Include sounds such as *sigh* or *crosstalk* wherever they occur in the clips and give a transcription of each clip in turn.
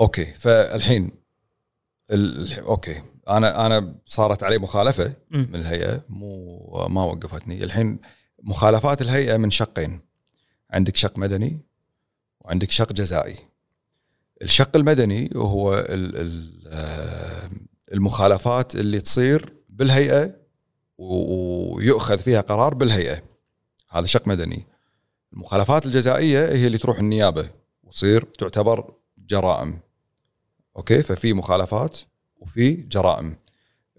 okay فالحين ال... okay أنا أنا صارت علي مخالفة مم. من الهيئة مو ما وقفتني. الحين مخالفات الهيئة من شقين. عندك شق مدني وعندك شق جزائي. الشق المدني هو ال ال آه، المخالفات اللي تصير بالهيئة و- ويؤخذ فيها قرار بالهيئة. هذا شق مدني. المخالفات الجزائية هي اللي تروح النيابة وتصير تعتبر جرائم. أوكي؟ ففي مخالفات وفي جرائم.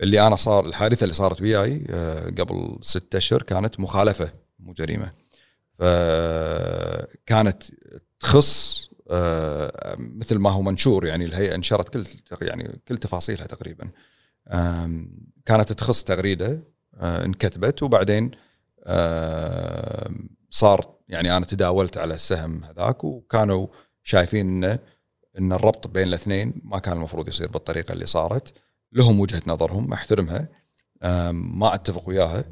اللي أنا صار الحادثة اللي صارت وياي آه، قبل ستة أشهر كانت مخالفة مو جريمة. فكانت تخص آه، مثل ما هو منشور يعني الهيئة نشرت كل يعني كل تفاصيلها تقريبا. كانت تخص تغريدة آه، انكتبت وبعدين صار يعني أنا تداولت على السهم هذاك وكانوا شايفين إنه إن الربط بين الاثنين ما كان المفروض يصير بالطريقة اللي صارت. لهم وجهة نظرهم أحترمها. ما أتفق وياها.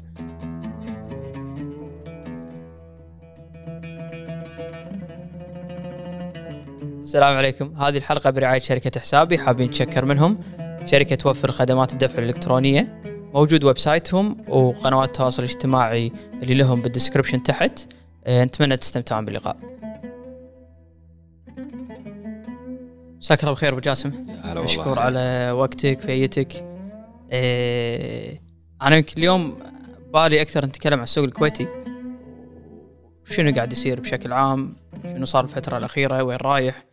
السلام عليكم. هذه الحلقة برعاية شركة حسابي. حابين نتشكر منهم. شركة توفر خدمات الدفع الإلكترونية موجود website هم وقنوات التواصل الاجتماعي اللي لهم بال description تحت. آه، نتمنى تستمتعون باللقاء. مساك الله بالخير أبو جاسم. مشكور على وقتك وجيتك. إيه أنا يمكن اليوم بالي أكثر نتكلم عن السوق الكويتي. شنو قاعد يصير بشكل عام؟ شنو صار الفترة الأخيرة؟ وين رايح؟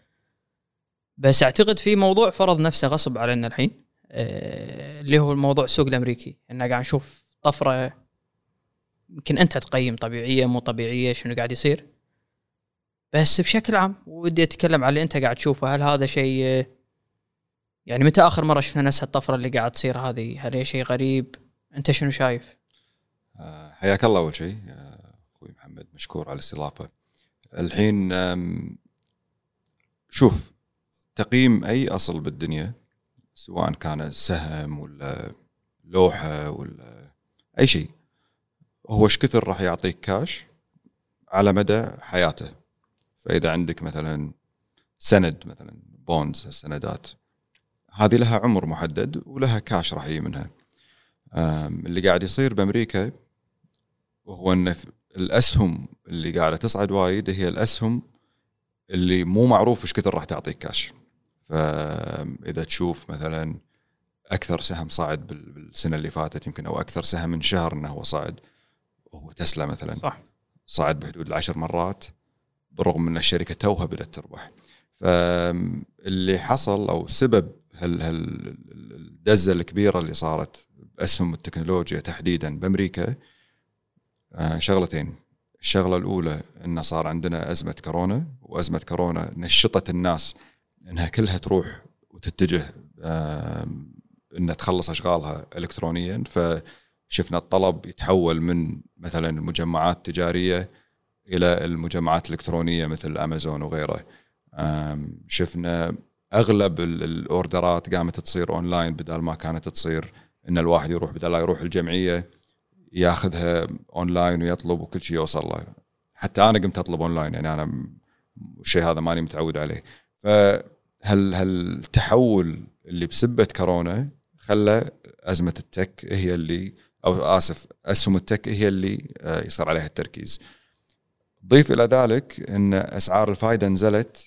بس أعتقد في موضوع فرض نفسه غصب علينا الحين. إيه اللي هو الموضوع السوق الأمريكي. ان قاعد نشوف طفرة يمكن أنت تقيم طبيعية مو طبيعية شنو قاعد يصير؟ بس بشكل عام ودي أتكلم على اللي أنت قاعد تشوفه. هل هذا شيء يعني متى آخر مرة شفنا نفس الطفرة اللي قاعد تصير هذه؟ هل هي شيء غريب؟ أنت شنو شايف؟ آه، حياك الله أول شيء. آه، أخوي محمد مشكور على الاستضافة. الحين شوف تقييم أي أصل بالدنيا سواء كان سهم ولا لوحة ولا أي شيء هو إيش كثر راح يعطيك كاش على مدى حياته؟ فإذا عندك مثلا سند مثلا بونز السندات هذه لها عمر محدد ولها كاش راح يجي منها. اللي قاعد يصير بأمريكا وهو إن الأسهم اللي قاعدة تصعد وايد هي الأسهم اللي مو معروف إيش كثر راح تعطيك كاش فاذا تشوف مثلا أكثر سهم صعد بال- بالسنة اللي فاتت يمكن أو أكثر سهم انشهر إنه هو صعد وهو تسلا مثلا صح. صعد بحدود العشر مرات. بالرغم أن الشركة توها بدأت تربح. فاللي حصل أو سبب هال هال الدزة الكبيرة اللي صارت بأسهم التكنولوجيا تحديدا بأمريكا آه، شغلتين. الشغلة الأولى انه صار عندنا أزمة كورونا وأزمة كورونا نشطت الناس أنها كلها تروح وتتجه آم، انها تخلص أشغالها الكترونيا. فشفنا الطلب يتحول من مثلا المجمعات التجارية إلى المجمعات الإلكترونية مثل أمازون وغيره. شفنا أغلب ال- ال orders قامت تصير أونلاين بدل ما كانت تصير إن الواحد يروح بدل لا يروح الجمعية ياخذها أونلاين ويطلب وكل شيء يوصل له. حتى أنا قمت أطلب أونلاين يعني أنا الشيء هذا ماني متعود عليه. فهل هالتحول اللي بسبة كورونا خلى أزمة ال tech هي اللي أو آسف اسهم ال tech هي اللي آه، يصير عليها التركيز؟ ضيف إلى ذلك إن أسعار الفائده نزلت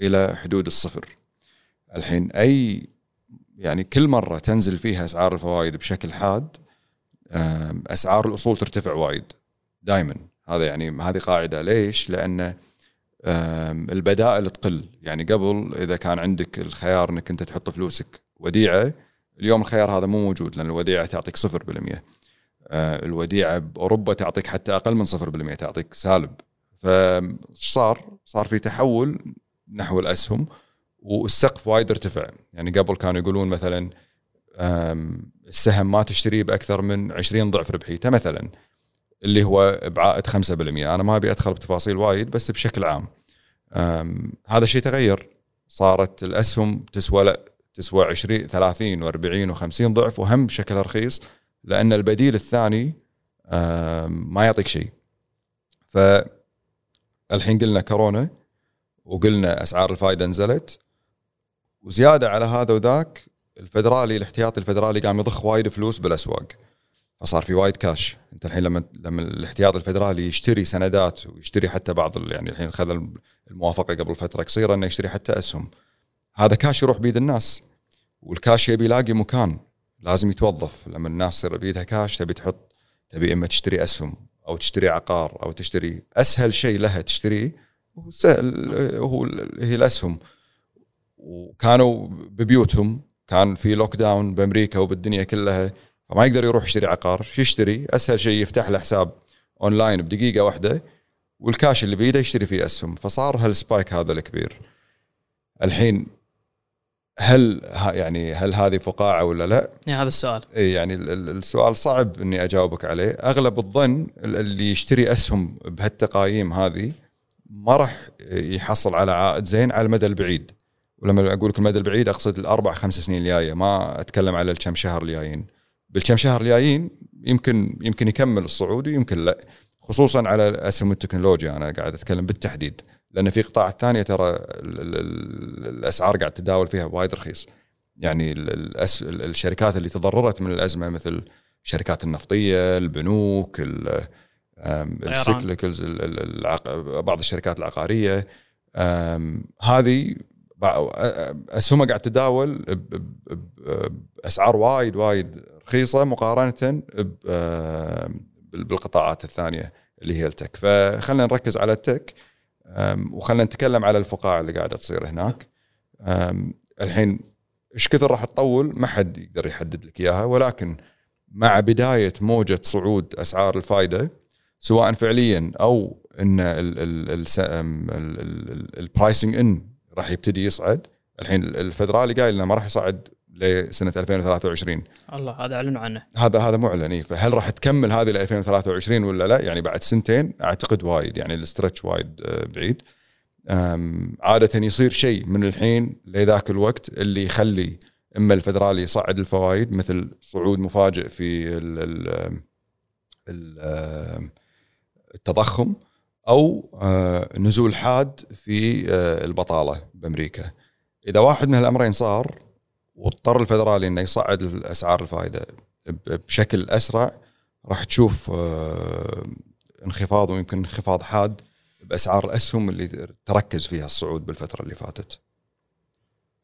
إلى حدود الصفر. الحين أي يعني كل مرة تنزل فيها أسعار الفوائد بشكل حاد آم، أسعار الأصول ترتفع وايد دائما هذا يعني هذه قاعدة. ليش؟ لأن آم، البدائل تقل. يعني قبل إذا كان عندك الخيار إنك أنت تحط فلوسك وديعة اليوم الخيار هذا مو موجود لأن الوديعة تعطيك 0% آه، الوديعة بأوروبا تعطيك حتى أقل من 0% تعطيك سالب. فصار صار في تحول نحو الأسهم والسقف وايد ارتفع. يعني قبل كانوا يقولون مثلا السهم ما تشتريه بأكثر من 20 ضعف ربحيته مثلا اللي هو بعائد 5% أنا ما أبي أدخل بتفاصيل وايد بس بشكل عام. هذا الشيء تغير. صارت الأسهم تسوى لا تسوى 20 30 و40 و50 ضعف وهم بشكل رخيص لأن البديل الثاني ما يعطيك شيء. فالحين قلنا كورونا وقلنا أسعار الفائده نزلت. وزيادة على هذا وذاك الفدرالي الاحتياطي الفدرالي قام يضخ وايد فلوس بالأسواق. فصار في وايد كاش أنت الحين لما لما الاحتياط الفدرالي يشتري سندات ويشتري حتى بعض يعني الحين خذ الموافقة قبل فترة قصيرة إنه يشتري حتى أسهم. هذا كاش يروح بيد الناس. والكاش يبي يلاقي مكان لازم يتوظف. لما الناس تصير بيدها كاش تبي تحط تبي إما تشتري أسهم. أو تشتري عقار أو تشتري أسهل شيء لها تشتريه هو سهل هو هي الاسهم وكانوا ببيوتهم كان في lockdown بأمريكا وبالدنيا كلها فما يقدر يروح يشتري عقار شو يشتري؟ أسهل شيء يفتح له حساب اونلاين بدقيقة واحدة والكاش اللي بيده يشتري فيه أسهم. فصار هال spike هذا الكبير. الحين هل يعني هل هذه فقاعة ولا لا؟ يعني هذا السؤال اي يعني ال- ال- السؤال صعب إني أجاوبك عليه، أغلب الظن ال- اللي يشتري أسهم بهالتقييم هذه ما راح يحصل على عائد زين على المدى البعيد. ولما أقول لك المدى البعيد أقصد الأربع خمس سنين الجاية ما أتكلم على الكم شهر الجايين. بالكم شهر الجايين يمكن يمكن يكمل الصعود ويمكن لا. خصوصا على أسهم التكنولوجيا أنا قاعد أتكلم بالتحديد لأن في قطاعات ثانية ترى ال- ال- ال- الأسعار قاعد تتداول فيها وايد رخيص. يعني الأس... الشركات اللي تضررت من الأزمة مثل الشركات النفطية، البنوك،. السيكليكلز، العق... بعض الشركات العقارية هذه اسهمها قاعد تتداول بأسعار وايد وايد رخيصة مقارنة بالقطاعات الثانية اللي هي التك فخلينا نركز على التك آم، وخلينا نتكلم على الفقاعة اللي قاعدة تصير هناك. الحين إيش كثر راح تطول؟ ما حد يقدر يحدد لك إياها ولكن مع بداية موجة صعود أسعار الفائده سواء فعليا أو إن ال pricing ان راح يبتدي يصعد. الحين الفدرالي قايل إنه ما راح يصعد لسنة 2023 الله هذا أعلنوا عنه هذا هذا معلن إيه. فهل راح تكمل هذه ل 2023 ولا لا؟ يعني بعد سنتين أعتقد وايد يعني ال stretch وايد آه، بعيد. عادة يصير شيء من الحين لذاك الوقت اللي يخلي إما الفدرالي يصعد الفوائد مثل صعود مفاجئ في ال ال ال التضخم أو آه، نزول حاد في آه، البطالة بأمريكا. إذا واحد من هالأمرين صار واضطر الفدرالي إنه يصعد الأسعار الفائده بشكل أسرع راح تشوف آه، انخفاض ويمكن انخفاض حاد بأسعار الأسهم اللي تركز فيها الصعود بالفترة اللي فاتت.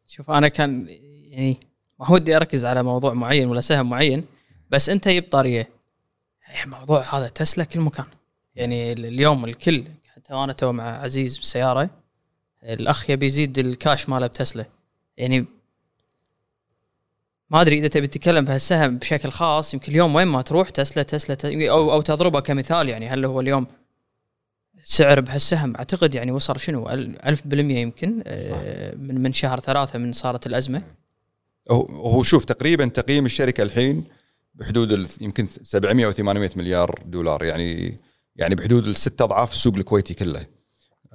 شوف أنا كان يعني ما ودي أركز على موضوع معين ولا سهم معين بس أنت جبت طاريه موضوع هذا تسلا كل مكان. يعني ال- اليوم الكل حتى أنا تو مع عزيز بالسياره الأخ يبي يزيد الكاش ماله بتسلا. يعني ما أدري إذا تبي تتكلم بهالسهم بشكل خاص يمكن اليوم وين ما تروح تسلا تسلا ت- أو أو تضربه كمثال يعني هل هو اليوم سعر بهالسهم؟ أعتقد يعني وصل شنو؟ ال- 1000% يمكن آه، من من شهر ثلاثة من صارت الأزمة. هو هو شوف تقريبا تقييم الشركة الحين بحدود يمكن 700 أو 800 مليار دولار يعني يعني بحدود الست أضعاف السوق الكويتي كله.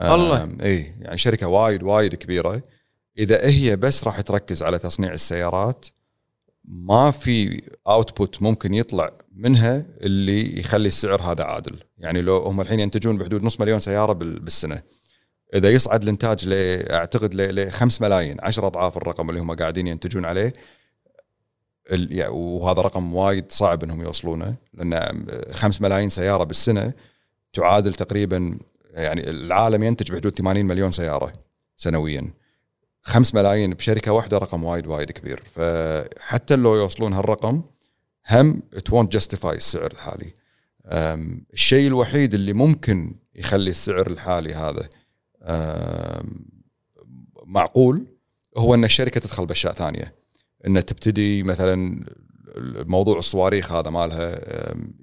والله. آم، إي يعني شركة وايد وايد كبيرة. إذا هي بس راح تركز على تصنيع السيارات ما في output ممكن يطلع منها اللي يخلي السعر هذا عادل. يعني لو هم الحين ينتجون بحدود نص مليون سيارة بال- بالسنة. إذا يصعد الإنتاج أعتقد ل 5 ملايين 10 أضعاف الرقم اللي هم قاعدين ينتجون عليه. وهذا رقم وايد صعب إنهم يوصلونه لأن 5 ملايين سيارة بالسنة تعادل تقريبا يعني العالم ينتج بحدود 80 مليون سيارة سنويا. 5 ملايين بشركة واحدة رقم وايد وايد كبير. فحتى لو يوصلون هالرقم هم it won't justify السعر الحالي. الشيء الوحيد اللي ممكن يخلي السعر الحالي هذا معقول هو إن الشركة تدخل بأشياء ثانية. ان تبتدي مثلا موضوع الصواريخ هذا مالها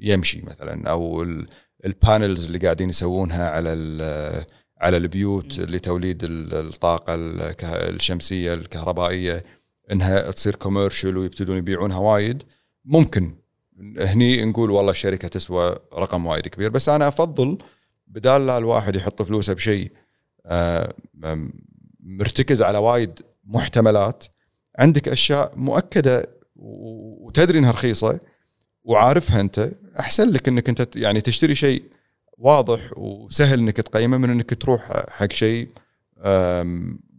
يمشي مثلا أو ال- ال panels اللي قاعدين يسوونها على على البيوت لتوليد ال- الطاقة الشمسية الكهربائية إنها تصير commercial ويبتدون يبيعونها وايد. ممكن. هني نقول والله الشركة تسوى رقم وايد كبير بس أنا أفضل بدال لا الواحد يحط فلوسه بشيء آه، مرتكز على وايد محتملات عندك أشياء مؤكدة وتدري إنها رخيصة وعارفها أنت أحسن لك إنك أنت يعني تشتري شيء واضح وسهل إنك تقيمه من إنك تروح حق شيء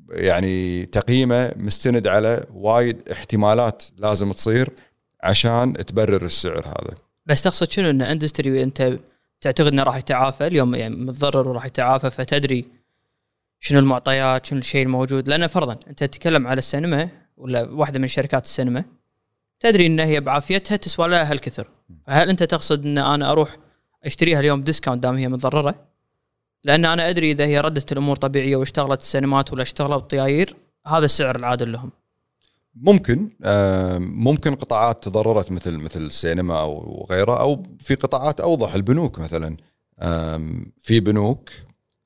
يعني تقييمه مستند على وايد احتمالات لازم تصير عشان تبرر السعر هذا. بس تقصد شنو؟ إن industry انت تعتقد إنه راح يتعافى اليوم؟ يعني متضرر وراح يتعافى فتدري شنو المعطيات شنو الشيء الموجود؟ لأن فرضا أنت تتكلم على السينما ولا واحدة من شركات السينما تدري إن هي بعافيتها تسوى لها هالكثر. فهل أنت تقصد إن أنا أروح أشتريها اليوم discount دام هي متضررة. لأن أنا أدري إذا هي ردت الأمور طبيعية واشتغلت السينمات ولا اشتغلوا الطياير هذا السعر العادل لهم. ممكن آه، ممكن قطاعات تضررت مثل مثل السينما أو غيره أو في قطاعات أوضح البنوك مثلا. في بنوك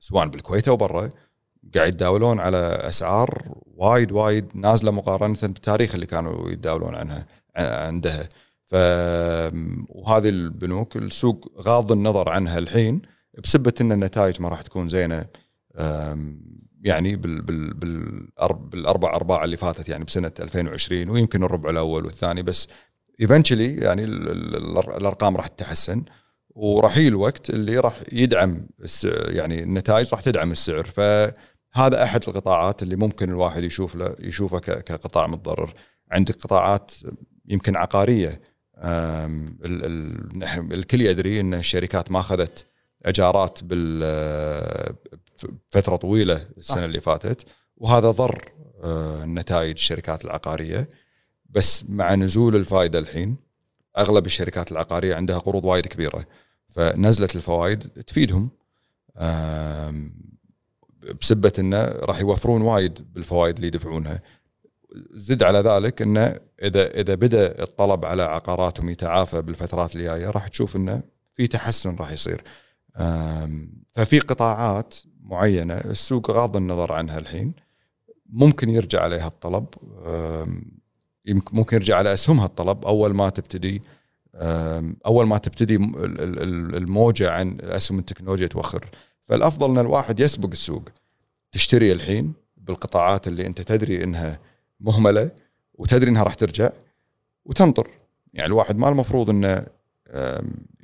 سواء بالكويت أو برا قاعد يتداولون على أسعار وايد وايد نازلة مقارنة بالتاريخ اللي كانوا يتداولون عنها عندها. ف وهذه البنوك السوق غاض النظر عنها الحين بسبة إن النتائج ما راح تكون زينة يعني بال بال بالأربع أرباع اللي فاتت يعني بسنة 2020 ويمكن الربع الأول والثاني بس ايفنشلي يعني الأرقام راح تتحسن وراح يجي الوقت اللي راح يدعم يعني النتائج راح تدعم السعر. فهذا أحد القطاعات اللي ممكن الواحد يشوف له يشوفه كقطاع متضرر. عندك قطاعات يمكن عقارية ال- ال- نحن- الكل يدري إن الشركات ما أخذت أجارات بال فترة طويلة السنة. اللي فاتت وهذا ضر آه، نتائج الشركات العقارية. بس مع نزول الفائدة الحين أغلب الشركات العقارية عندها قروض وايد كبيرة فنزله الفوائد تفيدهم. بسبة انه راح يوفرون وايد بالفوائد اللي يدفعونها. زد على ذلك إنه إذا إذا بدأ الطلب على عقاراتهم يتعافى بالفترات اللي جاية راح تشوف إنه في تحسن راح يصير. ففي قطاعات معينة السوق غاض النظر عنها الحين. ممكن يرجع عليها الطلب. ممكن يرجع على أسهمها الطلب. أول ما تبتدي أول ما تبتدي الموجة عن اسهم التكنولوجيا توخر. فالأفضل إن الواحد يسبق السوق. تشتري الحين بالقطاعات اللي أنت تدري إنها مهملة وتدري إنها راح ترجع وتنطر. يعني الواحد ما المفروض إنه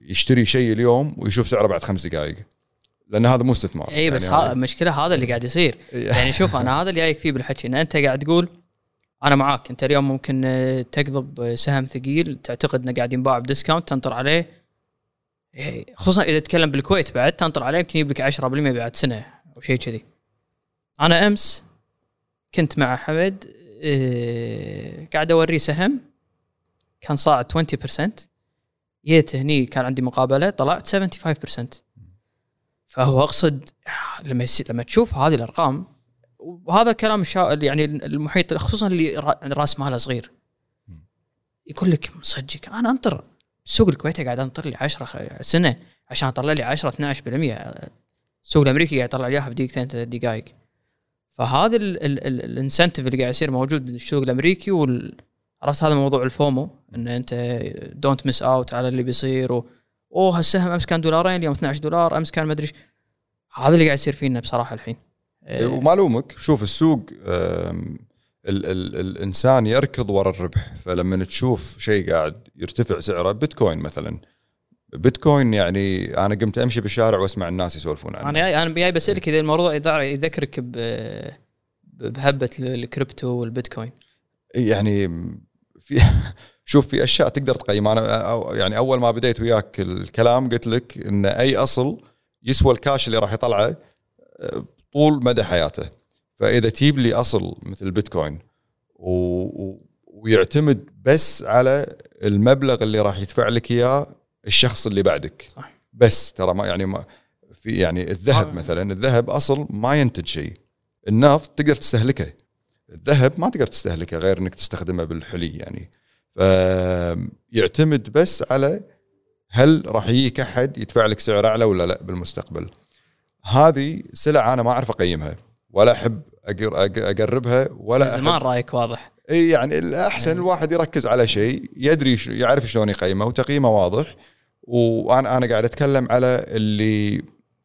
يشتري شيء اليوم ويشوف سعره بعد خمس دقائق لأن هذا مو استثمار. إي بس يعني المشكلة هذا اللي قاعد يصير. *laughs* يعني شوف أنا هذا اللي جايك فيه بالحكي إن أنت قاعد تقول أنا معاك أنت اليوم ممكن آه، تقضب آه، سهم ثقيل تعتقد إنه قاعد ينباع بديسكاونت تنطر عليه. خصوصا إذا تتكلم بالكويت بعد تنطر عليه يمكن يجيب لك 10% بعد سنة أو شيء كذي. أنا أمس كنت مع حمد إيه، قاعد اوريه سهم. كان صاعد 20% جيت هني كان عندي مقابلة طلعت 75% فهو أقصد لما لما تشوف هذه الأرقام وهذا كلام. يعني المحيط خصوصا اللي را- راس ماله صغير. يقول لك صدقك أنا أنطر. السوق الكويتي قاعد أنطر لي 10 خ- سنة عشان أطلع لي 10 12% السوق الأمريكي قاعد يطلع لي اياها بدقيقتين ثلاث دقائق فهذا ال incentive اللي قاعد يصير موجود بالسوق الأمريكي وال عرفت هذا موضوع ال FOMO إن أنت don't miss out على اللي بيصير و... أوه هالسهم أمس كان دولارين اليوم 12 دولار أمس كان مدري. هذا اللي قاعد يصير فينا بصراحة الحين إيه، وما الومك شوف السوق ال ال الإنسان يركض ورا الربح فلما تشوف شيء قاعد يرتفع سعره بيتكوين مثلا بيتكوين يعني أنا قمت أمشي بالشارع وأسمع الناس يسولفون عنه. أنا أنا جاي بسألك إذا الموضوع يذكرك بهبة الكريبتو والبيتكوين. يعني في *laughs* شوف في أشياء تقدر تقيمها أنا يعني أول ما بديت وياك الكلام قلت لك إن أي أصل يسوى الكاش اللي راح يطلعه طول مدى حياته. فإذا تجيب لي أصل مثل البيتكوين. و... ويعتمد بس على المبلغ اللي راح يدفع لك إياه الشخص اللي بعدك. صح. بس ترى ما يعني ما في يعني الذهب آه. مثلا الذهب أصل ما ينتج شيء. النفط تقدر تستهلكه. الذهب ما تقدر تستهلكه غير إنك تستخدمه بالحلي يعني. فيعتمد بس على هل راح يجيك أحد يدفع لك سعر أعلى ولا لا بالمستقبل. هذه سلع أنا ما أعرف أقيمها. ولا أحب أقربها ولا زمان رأيك واضح. إي يعني الأحسن الواحد يركز على شيء يدري يعرف شلون يقيمه وتقييمه واضح. وأنا أنا قاعد أتكلم على اللي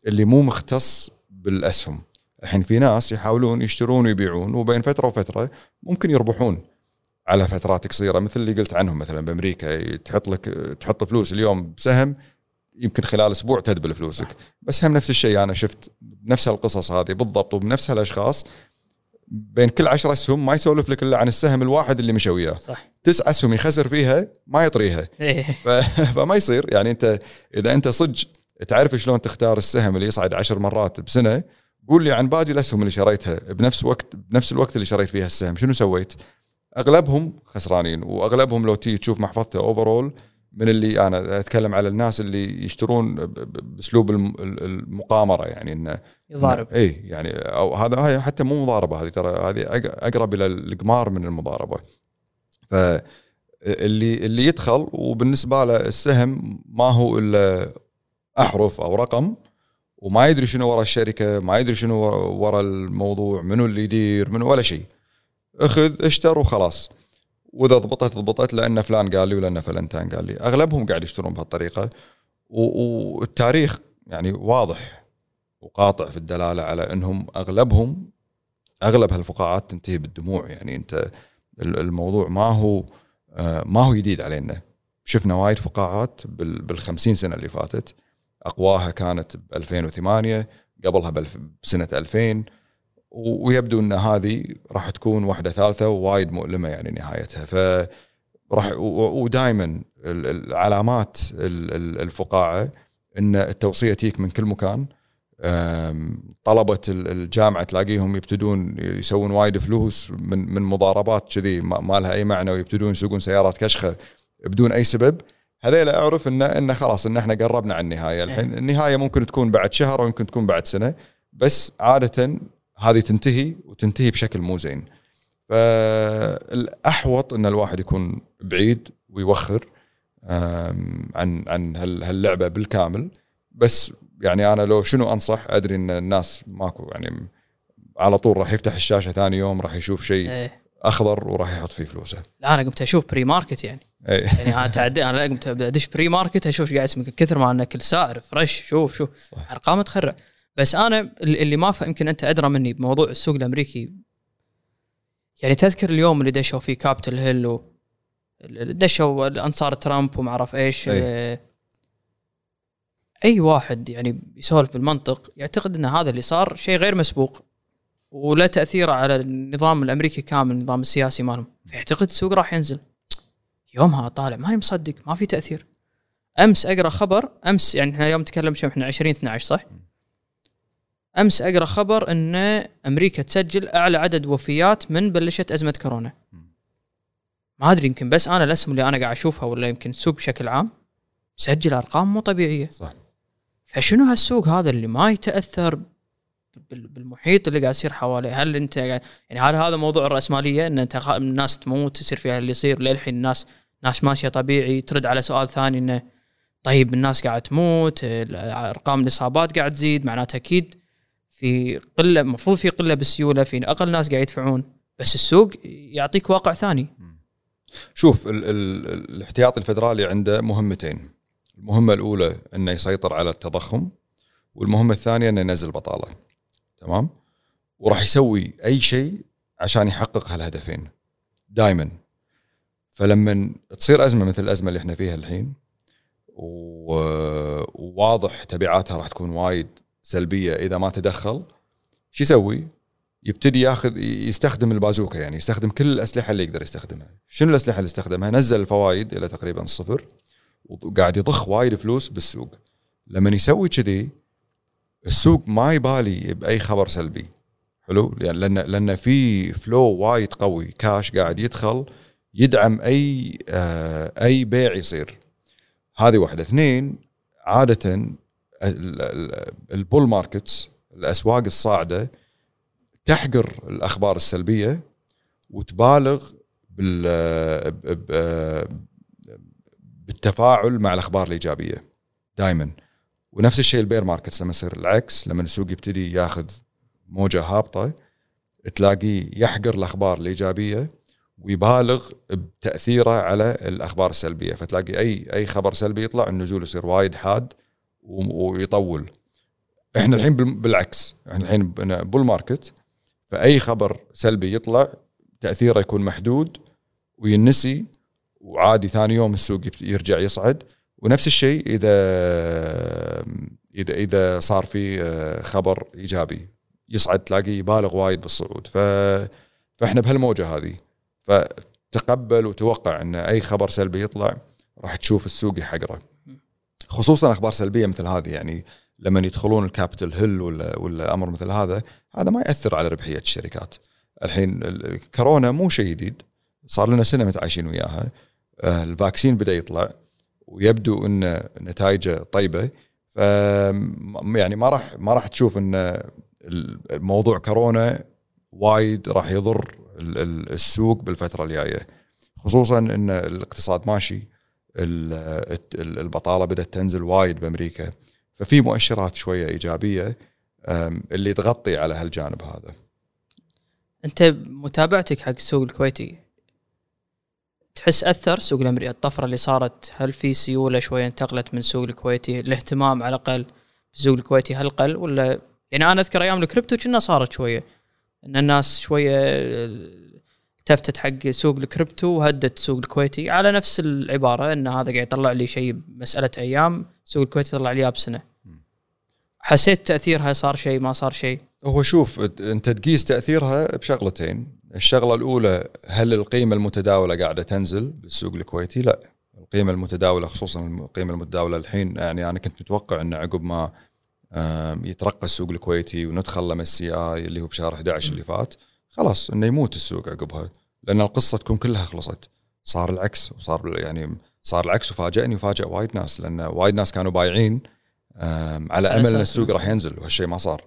اللي مو مختص بالأسهم. الحين في ناس يحاولون يشترون ويبيعون وبين فترة وفترة ممكن يربحون على فترات قصيرة مثل اللي قلت عنهم مثلا بأمريكا تحط لك تحط فلوس اليوم بسهم يمكن خلال أسبوع تدبل فلوسك. بس هم نفس الشيء أنا شفت نفس القصص هذه بالضبط وبنفس الأشخاص بين كل 10 أسهم ما يسولف لك إلا عن السهم الواحد اللي مشى وياه. صح. تسع أسهم يخسر فيها ما يطريها. إيه. ف... *laughs* فما يصير. يعني أنت إذا أنت صدق تعرف شلون تختار السهم اللي يصعد عشر مرات بسنة قول لي عن باقي الأسهم اللي شريتها بنفس وقت بنفس الوقت اللي شريت فيها السهم. شنو سويت؟ أغلبهم خسرانين وأغلبهم لو تيجي تشوف محفظته overall من اللي أنا أتكلم على الناس اللي يشترون بأسلوب الم- المقامرة يعني إنه يضارب. اي يعني أو هذا هاي حتى مو مضاربة هذه ترى هذه أقرب إلى القمار من المضاربة. فاللي اللي يدخل وبالنسبة له السهم ما هو إلا أحرف أو رقم وما يدري شنو ورا الشركة ما يدري شنو ورا الموضوع منو اللي يدير منو ولا شيء. أخذ اشتر وخلاص. وإذا ضبطت ضبطت لأن فلان قال لي ولأن فلنتان قال لي. أغلبهم قاعد يشترون بهالطريقة. والتاريخ يعني واضح وقاطع في الدلالة على إنهم أغلبهم أغلب هالفقاعات تنتهي بالدموع. يعني أنت ال- الموضوع ما هو آه، ما هو جديد علينا. شفنا وايد فقاعات بال بال 50 سنة اللي فاتت. أقواها كانت ب 2008 قبلها بسنة 2000 و- ويبدو إن هذه راح تكون واحدة ثالثة ووايد مؤلمة يعني نهايتها. ف راح ودائما العلامات ال- ال- الفقاعة إن التوصية تيك من كل مكان. طلبة ال- الجامعة تلاقيهم يبتدون يسوون وايد فلوس من من مضاربات كذي ما لها أي معنى ويبتدون يسوقون سيارات كشخة بدون أي سبب. هذيلا أعرف ان إن خلاص إن إحنا قربنا على النهاية. الحين النهاية ممكن تكون بعد شهر أو يمكن تكون بعد سنة بس عادة هذه تنتهي وتنتهي بشكل مو زين. فالأحوط إن الواحد يكون بعيد ويوخر عن عن هال- هاللعبة بالكامل. بس يعني أنا لو شنو أنصح؟ أدري إن الناس ماكو يعني على طول راح يفتح الشاشة ثاني يوم راح يشوف شيء إيه. أخضر وراح يحط فيه فلوسه. لا أنا قمت أشوف pre-market يعني. اي يعني أنا تعدي أنا قمت أدش pre-market أشوف قاعد اسمه كثر ما أنه كل سعر fresh شوف شوف. صح. أرقام تخرع. بس أنا اللي ما فهم يمكن أنت أدرى مني بموضوع السوق الأمريكي. يعني تذكر اليوم اللي دشوا فيه Capitol Hill و دشوا انصار ترامب وما أعرف إيش أي. آه، أي واحد يعني يسولف بالمنطق يعتقد إن هذا اللي صار شيء غير مسبوق ولا تاثيره على النظام الأمريكي كامل النظام السياسي مالهم. فيعتقد السوق راح ينزل. يومها طالع ماني مصدق ما في تأثير. أمس أقرأ خبر أمس يعني إحنا اليوم نتكلم شو إحنا 20 12 صح؟ أمس أقرأ خبر إن أمريكا تسجل أعلى عدد وفيات من بلشت أزمة كورونا. ما أدري يمكن بس أنا الاسهم اللي أنا قاعد أشوفها ولا يمكن السوق بشكل عام مسجل أرقام مو طبيعية. صح فشنو هالسوق هذا اللي ما يتأثر بال- بالمحيط اللي قاعد يصير حواليه هل أنت يعني هل هذا موضوع الرأسمالية إن أنت الناس تموت يصير فيها اللي يصير للحين الناس ناس ماشية طبيعي ترد على سؤال ثاني إنه طيب الناس قاعد تموت أرقام الإصابات قاعد تزيد معناته أكيد في قلة المفروض في قلة بالسيولة في أقل ناس قاعد يدفعون بس السوق يعطيك واقع ثاني. شوف ال ال الاحتياط الفدرالي عنده مهمتين. المهمة الأولى إنه يسيطر على التضخم والمهمة الثانية إنه ينزل البطاله تمام؟ وراح يسوي أي شيء عشان يحقق هالهدفين. دائما فلما تصير أزمة مثل الأزمة اللي إحنا فيها الحين وواضح تبعاتها راح تكون وايد سلبية إذا ما تدخل شو يسوي؟ يبتدي ياخذ يستخدم البازوكا يعني يستخدم كل الأسلحة اللي يقدر يستخدمها، شنو الأسلحة اللي استخدمها؟ نزل الفوائد إلى تقريبا الصفر وقاعد يضخ وايد فلوس بالسوق. لما يسوي كذي السوق ما يبالي بأي خبر سلبي. حلو؟ يعني لأن لأن في فلو وايد قوي كاش قاعد يدخل يدعم أي آه أي بيع يصير. هذه واحدة، اثنين عادة ال bull markets الأسواق الصاعدة تحقر الأخبار السلبية وتبالغ بالتفاعل مع الأخبار الإيجابية دائما ونفس الشيء ال bear markets لما يصير العكس لما السوق يبتدي ياخذ موجة هابطة تلاقيه يحقر الأخبار الإيجابية ويبالغ بتأثيره على الأخبار السلبية. فتلاقي اي أي خبر سلبي يطلع النزول يصير وايد حاد. ويطول. إحنا الحين بال- بالعكس. إحنا الحين بول ماركت فأي خبر سلبي يطلع تأثيره يكون محدود وينسي وعادي ثاني يوم السوق يرجع يصعد. ونفس الشيء إذا إذا إذا صار في آه، خبر إيجابي. يصعد تلاقيه يبالغ وايد بالصعود. ف فإحنا بهالموجة هذه. فتقبل وتوقع إن أي خبر سلبي يطلع راح تشوف السوق يحقره. خصوصا أخبار سلبية مثل هذه يعني لما يدخلون الكابيتول هيل ولا ولا أمر مثل هذا هذا ما يأثر على ربحية الشركات. الحين الكورونا مو شيء جديد صار لنا سنة متعايشين وياها. آه، ال vaccine بدأ يطلع ويبدو إن نتائجه طيبة. ف يعني ما راح ما راح تشوف إن الموضوع كورونا وايد راح يضر السوق بالفترة الجاية. خصوصا إن الاقتصاد ماشي. البطالة بدأت تنزل وايد بأمريكا. ففي مؤشرات شوية إيجابية اللي تغطي على هالجانب هذا. أنت متابعتك حق السوق الكويتي؟ تحس أثر السوق الأمريكي؟ الطفرة اللي صارت هل في سيولة شوية انتقلت من السوق الكويتي؟ الاهتمام على الأقل بالسوق الكويتي هل قل ولا؟ يعني أنا أذكر أيام الكريبتو كنا صارت شوية إن الناس شوية التفتت حق سوق الكريبتو وهدت السوق الكويتي على نفس العبارة إن هذا قاعد يطلع لي شيء مساله أيام السوق الكويتي يطلع لي بسنه حسيت تأثيرها صار شيء ما صار شيء. هو شوف أنت تقيس تأثيرها بشغلتين. الشغلة الأولى هل القيمة المتداولة قاعدة تنزل بالسوق الكويتي؟ لا. القيمة المتداولة خصوصا القيمة المتداولة الحين يعني أنا كنت متوقع إن عقب ما يترقى السوق الكويتي وندخل لما السي اي اللي هو بشهر 11 اللي فات. خلاص إنه يموت السوق عقبها لأن القصة تكون كلها خلصت. صار العكس وصار يعني صار العكس وفاجئني وفاجئ وايد ناس لأن وايد ناس كانوا بايعين على أمل إن السوق راح ينزل وهالشيء ما صار.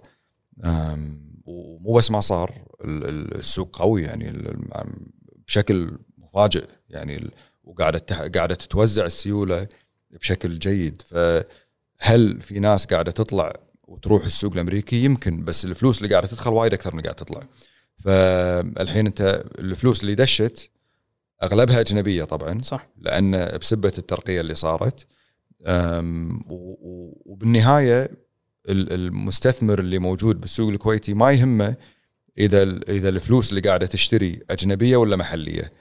ومو بس ما صار السوق قوي يعني بشكل مفاجئ يعني وقاعدة قاعدة تتوزع السيولة بشكل جيد. فهل في ناس قاعدة تطلع وتروح السوق الأمريكي؟ يمكن بس الفلوس اللي قاعدة تدخل وايد أكثر من قاعدة تطلع. فالحين انت الفلوس اللي دشت أغلبها أجنبية طبعا صح. لأن بسبة الترقية اللي صارت. وبالنهاية المستثمر اللي موجود بالسوق الكويتي ما يهمه إذا إذا الفلوس اللي قاعدة تشتري أجنبية ولا محلية.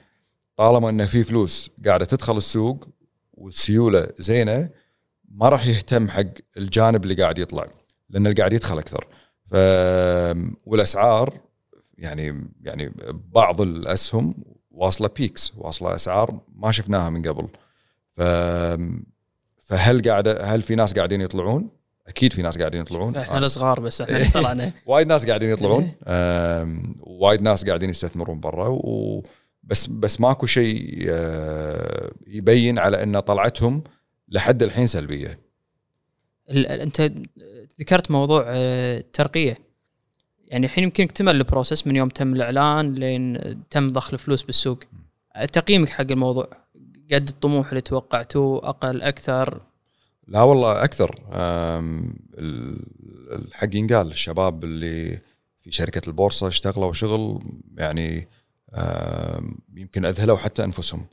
طالما انه في فلوس قاعدة تدخل السوق والسيولة زينة ما راح يهتم حق الجانب اللي قاعد يطلع لأن اللي قاعد يدخل أكثر. ف والأسعار يعني يعني بعض الأسهم واصلة بيكس واصلة أسعار ما شفناها من قبل. ف فهل قاعدة هل في ناس قاعدين يطلعون؟ أكيد في ناس قاعدين يطلعون. إحنا الصغار بس إحنا *laughs* طلعنا. وايد ناس قاعدين يطلعون. وايد ناس قاعدين يستثمرون برا. بس بس ماكو شيء آه، يبين على إن طلعتهم لحد الحين سلبية. أنت ذكرت موضوع آه، الترقية. يعني الحين يمكن اكتمل البروسس من يوم تم الإعلان لين تم ضخ الفلوس بالسوق. تقييمك حق الموضوع قد الطموح اللي توقعتوه أقل أكثر؟ لا والله أكثر. الحق ينقال. الشباب اللي في شركة البورصة اشتغلوا شغل يعني يمكن أذهلوا حتى أنفسهم.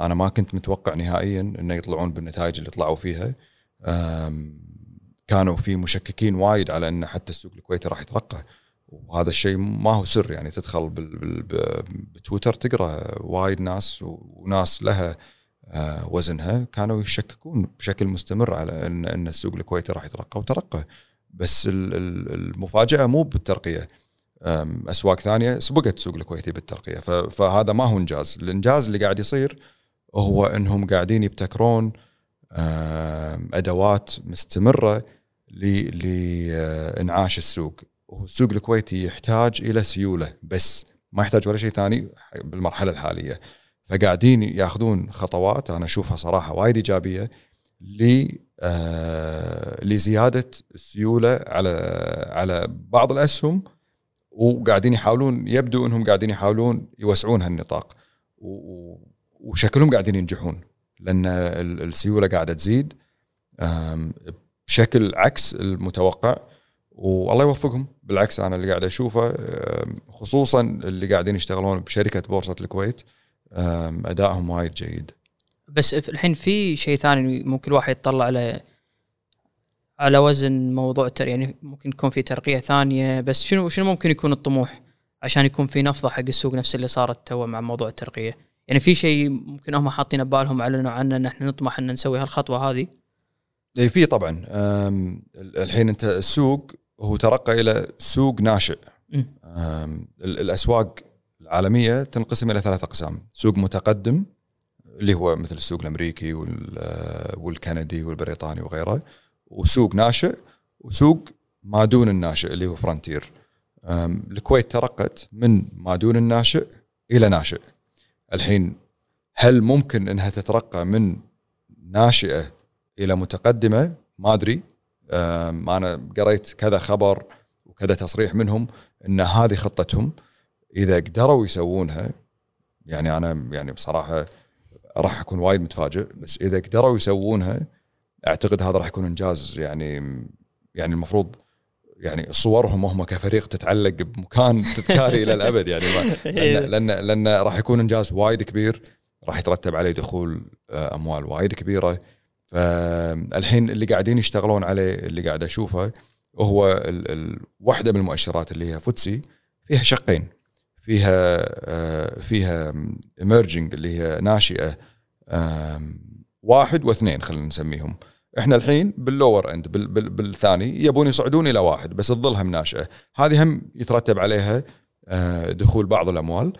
أنا ما كنت متوقع نهائيا إنه يطلعون بالنتائج اللي طلعوا فيها. كانوا في مشككين وايد على إن حتى السوق الكويتي راح يترقى. وهذا الشيء ما هو سر يعني تدخل بتويتر تقرأ وايد ناس وناس لها آه، وزنها كانوا يشككون بشكل مستمر على ان إن السوق الكويتي راح يترقى وترقى. بس المفاجأة مو بالترقية أسواق ثانية سبقت السوق الكويتي بالترقية. فهذا ما هو إنجاز. الإنجاز اللي قاعد يصير هو إنهم قاعدين يبتكرون أدوات مستمرة لانعاش السوق. والسوق الكويتي يحتاج إلى سيولة بس ما يحتاج ولا شيء ثاني بالمرحلة الحالية. فقاعدين ياخذون خطوات أنا أشوفها صراحة وايد إيجابية ل آه لزيادة السيولة على على بعض الأسهم وقاعدين يحاولون يبدو إنهم قاعدين يحاولون يوسعون هالنطاق وشكلهم قاعدين ينجحون لأن السيولة قاعدة تزيد بشكل عكس المتوقع والله يوفقهم. بالعكس أنا اللي قاعد أشوفه خصوصا اللي قاعدين يشتغلون بشركة بورصة الكويت أدائهم وايد جيد. بس الحين في شيء ثاني ممكن الواحد يطلع على على وزن موضوع التر يعني ممكن يكون في ترقية ثانية بس شنو شنو ممكن يكون الطموح عشان يكون في نفضة حق السوق نفس اللي صارت تو مع موضوع الترقية؟ يعني في شيء ممكن هم حاطين ببالهم اعلنوا عنه إن إحنا نطمح إن نسوي هالخطوة هذه؟ اي في طبعا. الحين أنت السوق هو ترقى إلى سوق ناشئ. الأسواق العالمية تنقسم إلى ثلاث أقسام. سوق متقدم اللي هو مثل السوق الأمريكي وال- والكندي والبريطاني وغيره وسوق ناشئ وسوق ما دون الناشئ اللي هو فرونتير. الكويت ترقت من ما دون الناشئ إلى ناشئ. الحين هل ممكن إنها تترقى من ناشئة إلى متقدمة؟ ما أدري. أنا قريت كذا خبر وكذا تصريح منهم إن هذه خطتهم إذا قدروا يسوونها يعني أنا يعني بصراحة راح أكون وايد متفاجئ بس إذا قدروا يسوونها أعتقد هذا راح يكون إنجاز يعني يعني المفروض يعني صورهم وهم كفريق تتعلق بمكان تذكاري إلى الأبد يعني *laughs* لأن لأن, لأن راح يكون إنجاز وايد كبير راح يترتب عليه دخول آه، أموال وايد كبيرة فالحين اللي قاعدين يشتغلون عليه اللي قاعد أشوفه هو ال ال واحدة من المؤشرات اللي هي فوتسي فيها شقين. فيها آه، فيها emerging اللي هي ناشئة واحد واثنين خلينا نسميهم. إحنا الحين بال lower end بال بال بالثاني يبون يصعدون إلى واحد بس تظلها ناشئة. هذه هم يترتب عليها آه، دخول بعض الأموال.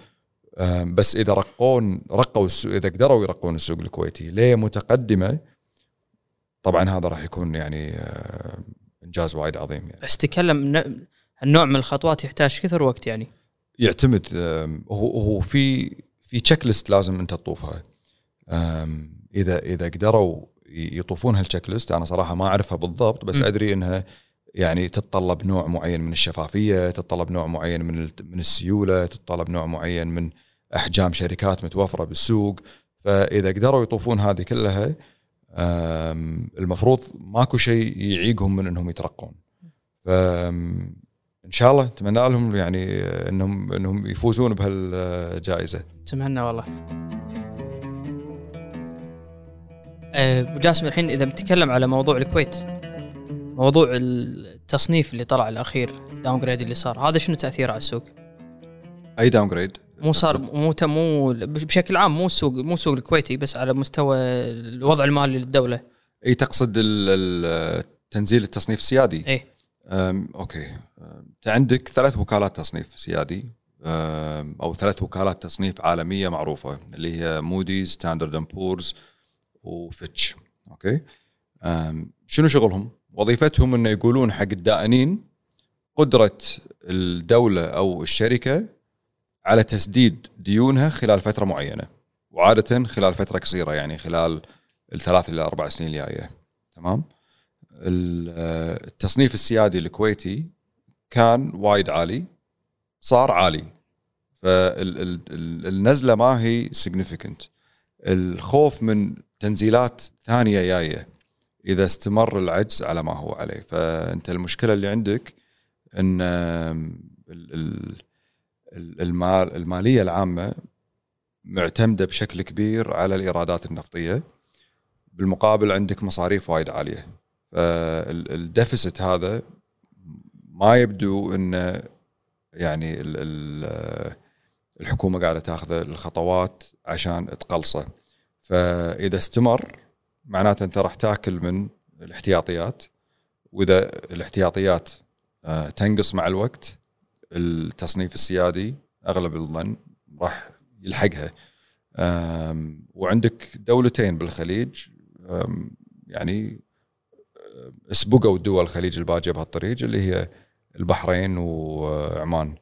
بس إذا رقون رقوا إذا قدروا يرقون السوق الكويتي ليه متقدمة؟ طبعا هذا راح يكون يعني آه، إنجاز وايد عظيم يعني. بس تكلم النوع من الخطوات يحتاج كثر وقت يعني. يعتمد هو هو في في تشيك ليست لازم أنت تطوفها. إذا إذا قدروا يطوفون هالتشيك ليست أنا صراحة ما أعرفها بالضبط بس م. أدري إنها يعني تتطلب نوع معين من الشفافية، تتطلب نوع معين من من السيولة، تتطلب نوع معين من أحجام شركات متوفرة بالسوق، فإذا قدروا يطوفون هذه كلها المفروض ماكو شيء يعيقهم من إنهم يترقون. ف إن شاء الله أتمنى لهم يعني إنهم إنهم يفوزون بهالجائزة. أتمنى والله ابو جاسم الحين إذا بنتكلم على موضوع الكويت موضوع التصنيف اللي طلع الأخير downgrade اللي صار هذا شنو تأثيره على السوق؟ أي downgrade مو صار مو ت- مو بشكل عام مو السوق مو السوق الكويتي بس على مستوى الوضع المالي للدولة. إي تقصد ال- ال- تنزيل التصنيف السيادي. أم، أوكي. انت عندك ثلاث وكالات تصنيف سيادي. أو ثلاث وكالات تصنيف عالمية معروفة اللي هي موديز ستاندرد اند بورز وفيتش أوكي. شنو شغلهم؟ وظيفتهم إنه يقولون حق الدائنين قدرة الدولة أو الشركة على تسديد ديونها خلال فترة معينة وعادة خلال فترة قصيرة يعني خلال الثلاث إلى أربع سنين الجاية. تمام؟ ال- التصنيف السيادي الكويتي كان وايد عالي صار عالي. فالنزله ما هي significant. الخوف من تنزيلات ثانية جاية إذا استمر العجز على ما هو عليه. فأنت المشكلة اللي عندك إن ال- ال- المال المالية العامة معتمدة بشكل كبير على الإيرادات النفطية. بالمقابل عندك مصاريف وايد عالية. فالديفست هذا ما يبدو انه يعني ال- ال- الحكومة قاعدة تاخذ الخطوات عشان تقلصه. فإذا استمر معناته أنت راح تاكل من الاحتياطيات. وإذا الاحتياطيات آه، تنقص مع الوقت التصنيف السيادي أغلب الظن راح يلحقها. وعندك دولتين بالخليج يعني سبقوا دول الخليج الباجية بهالطريق اللي هي البحرين وعمان.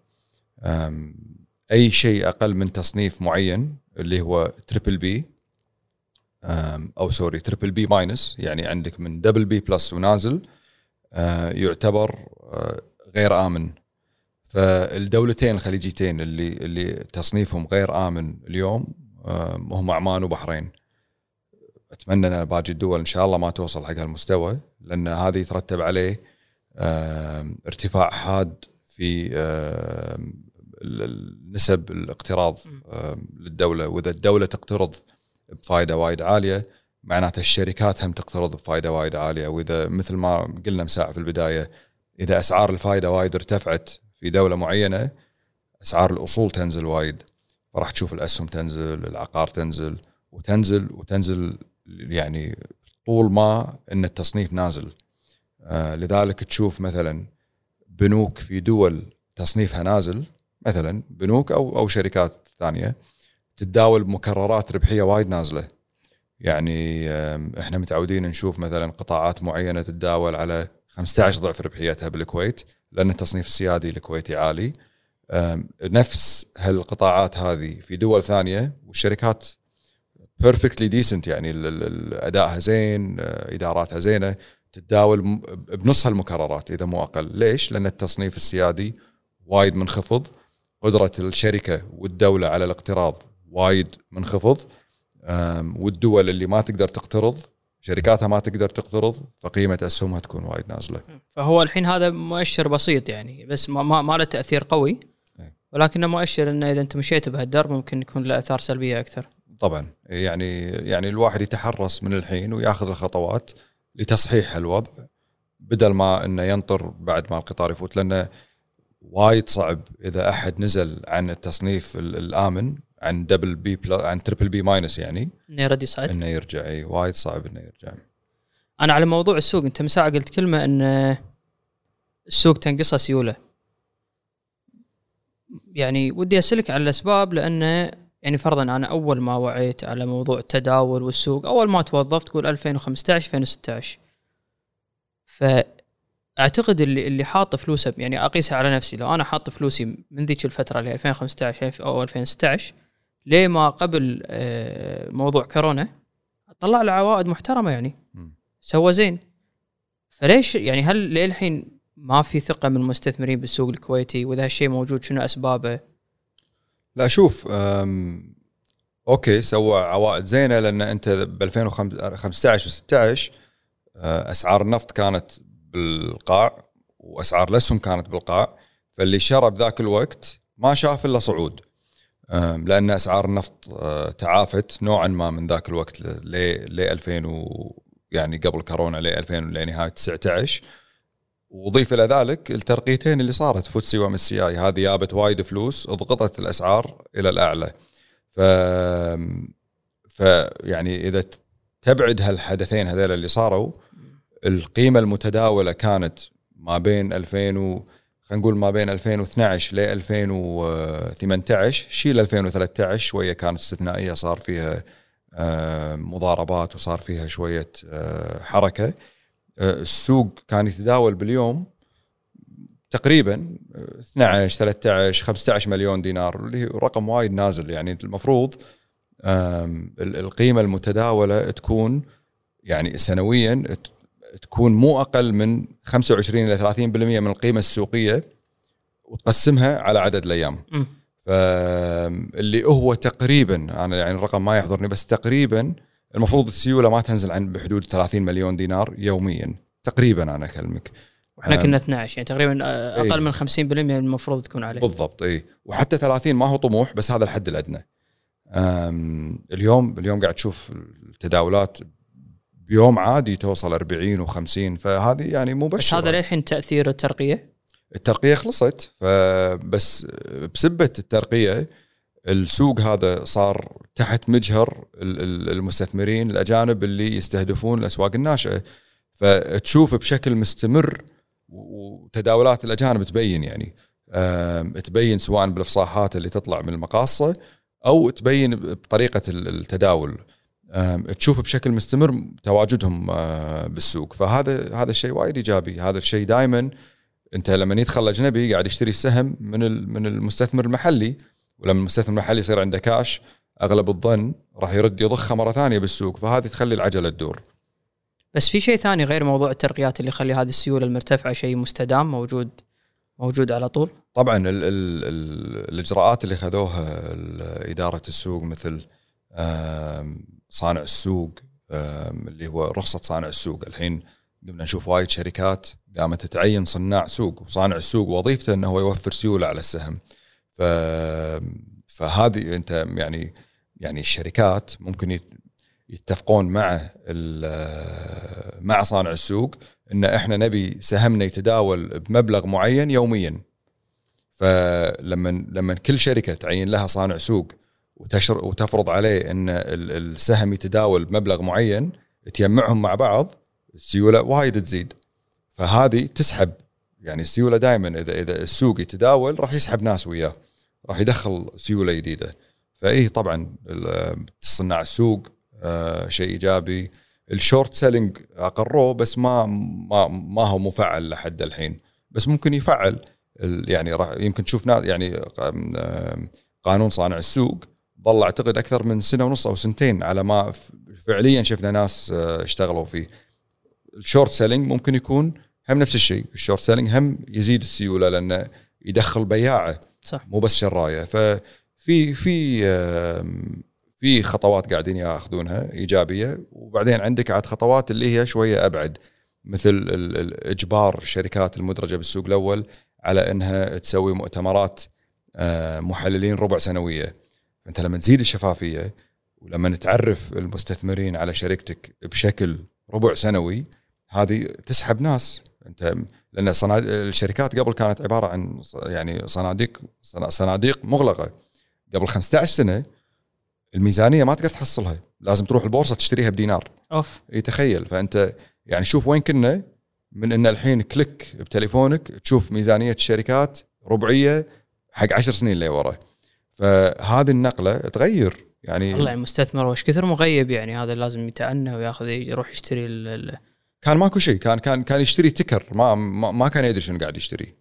أي شيء أقل من تصنيف معين اللي هو triple B أو sorry triple B minus يعني عندك من double B plus ونازل أه، يعتبر أه، غير آمن. فالدولتين الخليجيتين اللي اللي تصنيفهم غير آمن اليوم أم، هم عمان وبحرين. أتمنى أن باقي الدول إن شاء الله ما توصل حق هالمستوى لأن هذا يترتب عليه آم، ارتفاع حاد في ال- نسب الاقتراض للدولة. وإذا الدولة تقترض بفائده وايد عالية معناته الشركات هم تقترض بفائده وايد عالية. وإذا مثل ما قلنا مساء في البداية إذا أسعار الفائده وايد ارتفعت في دولة معينة أسعار الأصول تنزل وايد. فراح تشوف الأسهم تنزل العقار تنزل وتنزل وتنزل يعني طول ما إن التصنيف نازل. آه لذلك تشوف مثلا بنوك في دول تصنيفها نازل مثلا بنوك أو أو شركات ثانية تتداول بمكررات ربحية وايد نازلة. يعني إحنا متعودين نشوف مثلا قطاعات معينة تتداول على 15 ضعف ربحيتها بالكويت. لأن التصنيف السيادي الكويتي عالي. نفس هالقطاعات هذه في دول ثانية والشركات perfectly decent يعني أدائها زين إداراتها زينة تتداول بنص هالمكررات إذا مو أقل. ليش؟ لأن التصنيف السيادي وايد منخفض قدرة الشركة والدولة على الاقتراض وايد منخفض والدول اللي ما تقدر تقترض شركاتها ما تقدر تقترض فقيمة أسهمها تكون وايد نازلة. فهو الحين هذا مؤشر بسيط يعني بس ما ما, له تأثير قوي إيه. ولكنه مؤشر إنه إذا أنت مشيت بهالدرب ممكن يكون له أثار سلبية أكثر. طبعا يعني يعني الواحد يتحرص من الحين وياخذ الخطوات لتصحيح الوضع بدل ما إنه ينطر بعد ما القطار يفوت لأنه وايد صعب إذا أحد نزل عن التصنيف الآمن عن double B عن triple B minus يعني. إنه يرد يصعد إنه يرجع إي وايد صعب إنه يرجع. أنا على موضوع السوق أنت من ساعه قلت كلمة إن السوق تنقصها سيولة. يعني ودي أسألك على الأسباب لأنه يعني فرضا أنا أول ما وعيت على موضوع التداول والسوق أول ما توظفت تقول 2015 2016 فأعتقد اللي اللي حاط فلوسه يعني أقيسها على نفسي لو أنا حاط فلوسي من ذيك الفترة اللي 2015 أو 2016 ليه ما قبل آه، موضوع كورونا طلع له عوائد محترمة يعني. سوى زين. فليش يعني هل للحين ما في ثقة من المستثمرين بالسوق الكويتي وإذا هالشيء موجود شنو أسبابه؟ لا شوف أوكي سوى عوائد زينة لأن أنت ب 2015 و16 أسعار النفط كانت بالقاع وأسعار الأسهم كانت بالقاع فاللي شرى بذاك الوقت ما شاف إلا صعود. لأن أسعار النفط أه، تعافت نوعا ما من ذاك الوقت ل ل 2000 و يعني قبل كورونا ل 2000 لنهايه 19 وضيف إلى ذلك الترقيتين اللي صارت فوتسي و MSCI. هذه جابت وايد فلوس ضغطت الأسعار إلى الأعلى. ف ف يعني إذا تبعد هالحدثين هذول اللي صاروا القيمة المتداولة كانت ما بين 2000 و خلينا نقول ما بين 2012 ل 2018 شيل 2013 شوية كانت استثنائية صار فيها آه، مضاربات وصار فيها شوية آه، حركة. آه، السوق كان يتداول باليوم تقريبا 12 13 15 مليون دينار اللي رقم وايد نازل. يعني المفروض القيمة المتداولة تكون يعني سنويا تكون مو أقل من 25 إلى 30% من القيمة السوقية وتقسمها على عدد الأيام. فاللي هو تقريبا أنا يعني الرقم ما يحضرني بس تقريبا المفروض السيولة ما تنزل عن بحدود 30 مليون دينار يوميا. تقريبا أنا أكلمك. إحنا كنا 12 يعني تقريبا أقل إيه. من 50% المفروض تكون عليه. بالضبط اي وحتى 30 ما هو طموح بس هذا الحد الأدنى. اليوم اليوم قاعد تشوف التداولات بيوم عادي توصل 40 و50 فهذه يعني مو بس هذا للحين تأثير الترقية؟ الترقية خلصت فبس بسبة الترقية السوق هذا صار تحت مجهر المستثمرين الأجانب اللي يستهدفون الأسواق الناشئة. فتشوف بشكل مستمر وتداولات الأجانب تبين يعني تبين سواء بالإفصاحات اللي تطلع من المقاصة أو تبين بطريقة التداول. تشوف بشكل مستمر تواجدهم بالسوق فهذا هذا الشيء وايد إيجابي هذا الشيء دائما أنت لما يدخل أجنبي قاعد يشتري السهم من من المستثمر المحلي ولما المستثمر المحلي يصير عنده كاش أغلب الظن راح يرد يضخها مرة ثانية بالسوق فهذه تخلي العجلة تدور. بس في شيء ثاني غير موضوع الترقيات اللي يخلي هذه السيولة المرتفعة شيء مستدام موجود موجود على طول؟ طبعا ال ال ال الإجراءات اللي خذوها إدارة السوق مثل صانع السوق اللي هو رخصة صانع السوق. الحين قمنا نشوف وايد شركات قامت تعين صناع سوق وصانع السوق وظيفته إنه هو يوفر سيولة على السهم. ف فهذه أنت يعني يعني الشركات ممكن يتفقون مع مع صانع السوق إن إحنا نبي سهمنا يتداول بمبلغ معين يوميا. فلما لما كل شركة تعين لها صانع سوق وتشر وتفرض عليه إن السهم يتداول بمبلغ معين تجمعهم مع بعض السيولة وايد تزيد. فهذه تسحب يعني السيولة دائما إذا إذا السوق يتداول راح يسحب ناس وياه راح يدخل سيولة جديدة. فإيه طبعا صناع السوق آه، شيء إيجابي. ال short selling أقروه بس ما ما ما هو مفعل لحد الحين. بس ممكن يفعل يعني راح يمكن تشوف ناس يعني قانون صانع السوق ظل أعتقد أكثر من سنة ونص أو سنتين على ما فعليا شفنا ناس آه، اشتغلوا فيه. ال short selling ممكن يكون هم نفس الشيء. ال short selling هم يزيد السيولة لأنه يدخل بياعه صح. مو بس شراية. ففي في في خطوات قاعدين ياخذونها إيجابية. وبعدين عندك عاد خطوات اللي هي شوية أبعد. مثل اجبار الشركات المدرجة بالسوق الأول على إنها تسوي مؤتمرات آه، محللين ربع سنوية. انت لما تزيد الشفافية ولما تعرف المستثمرين على شركتك بشكل ربع سنوي هذه تسحب ناس. أنت لأن صناد... الشركات قبل كانت عبارة عن يعني صناديق صنا- صناديق مغلقة. قبل 15 سنة الميزانية ما تقدر تحصلها. لازم تروح البورصة تشتريها بدينار. أوف. تخيل. فأنت يعني شوف وين كنا. من إن الحين كليك بتليفونك تشوف ميزانية الشركات ربعية حق عشر سنين لورا. فهذه النقلة تغير يعني والله المستثمر وش كثر مغيب يعني هذا لازم يتأنى وياخذ يروح يشتري ال- كان ماكو شيء كان كان كان يشتري تكر ما ما, ما كان يدري شنو قاعد يشتري.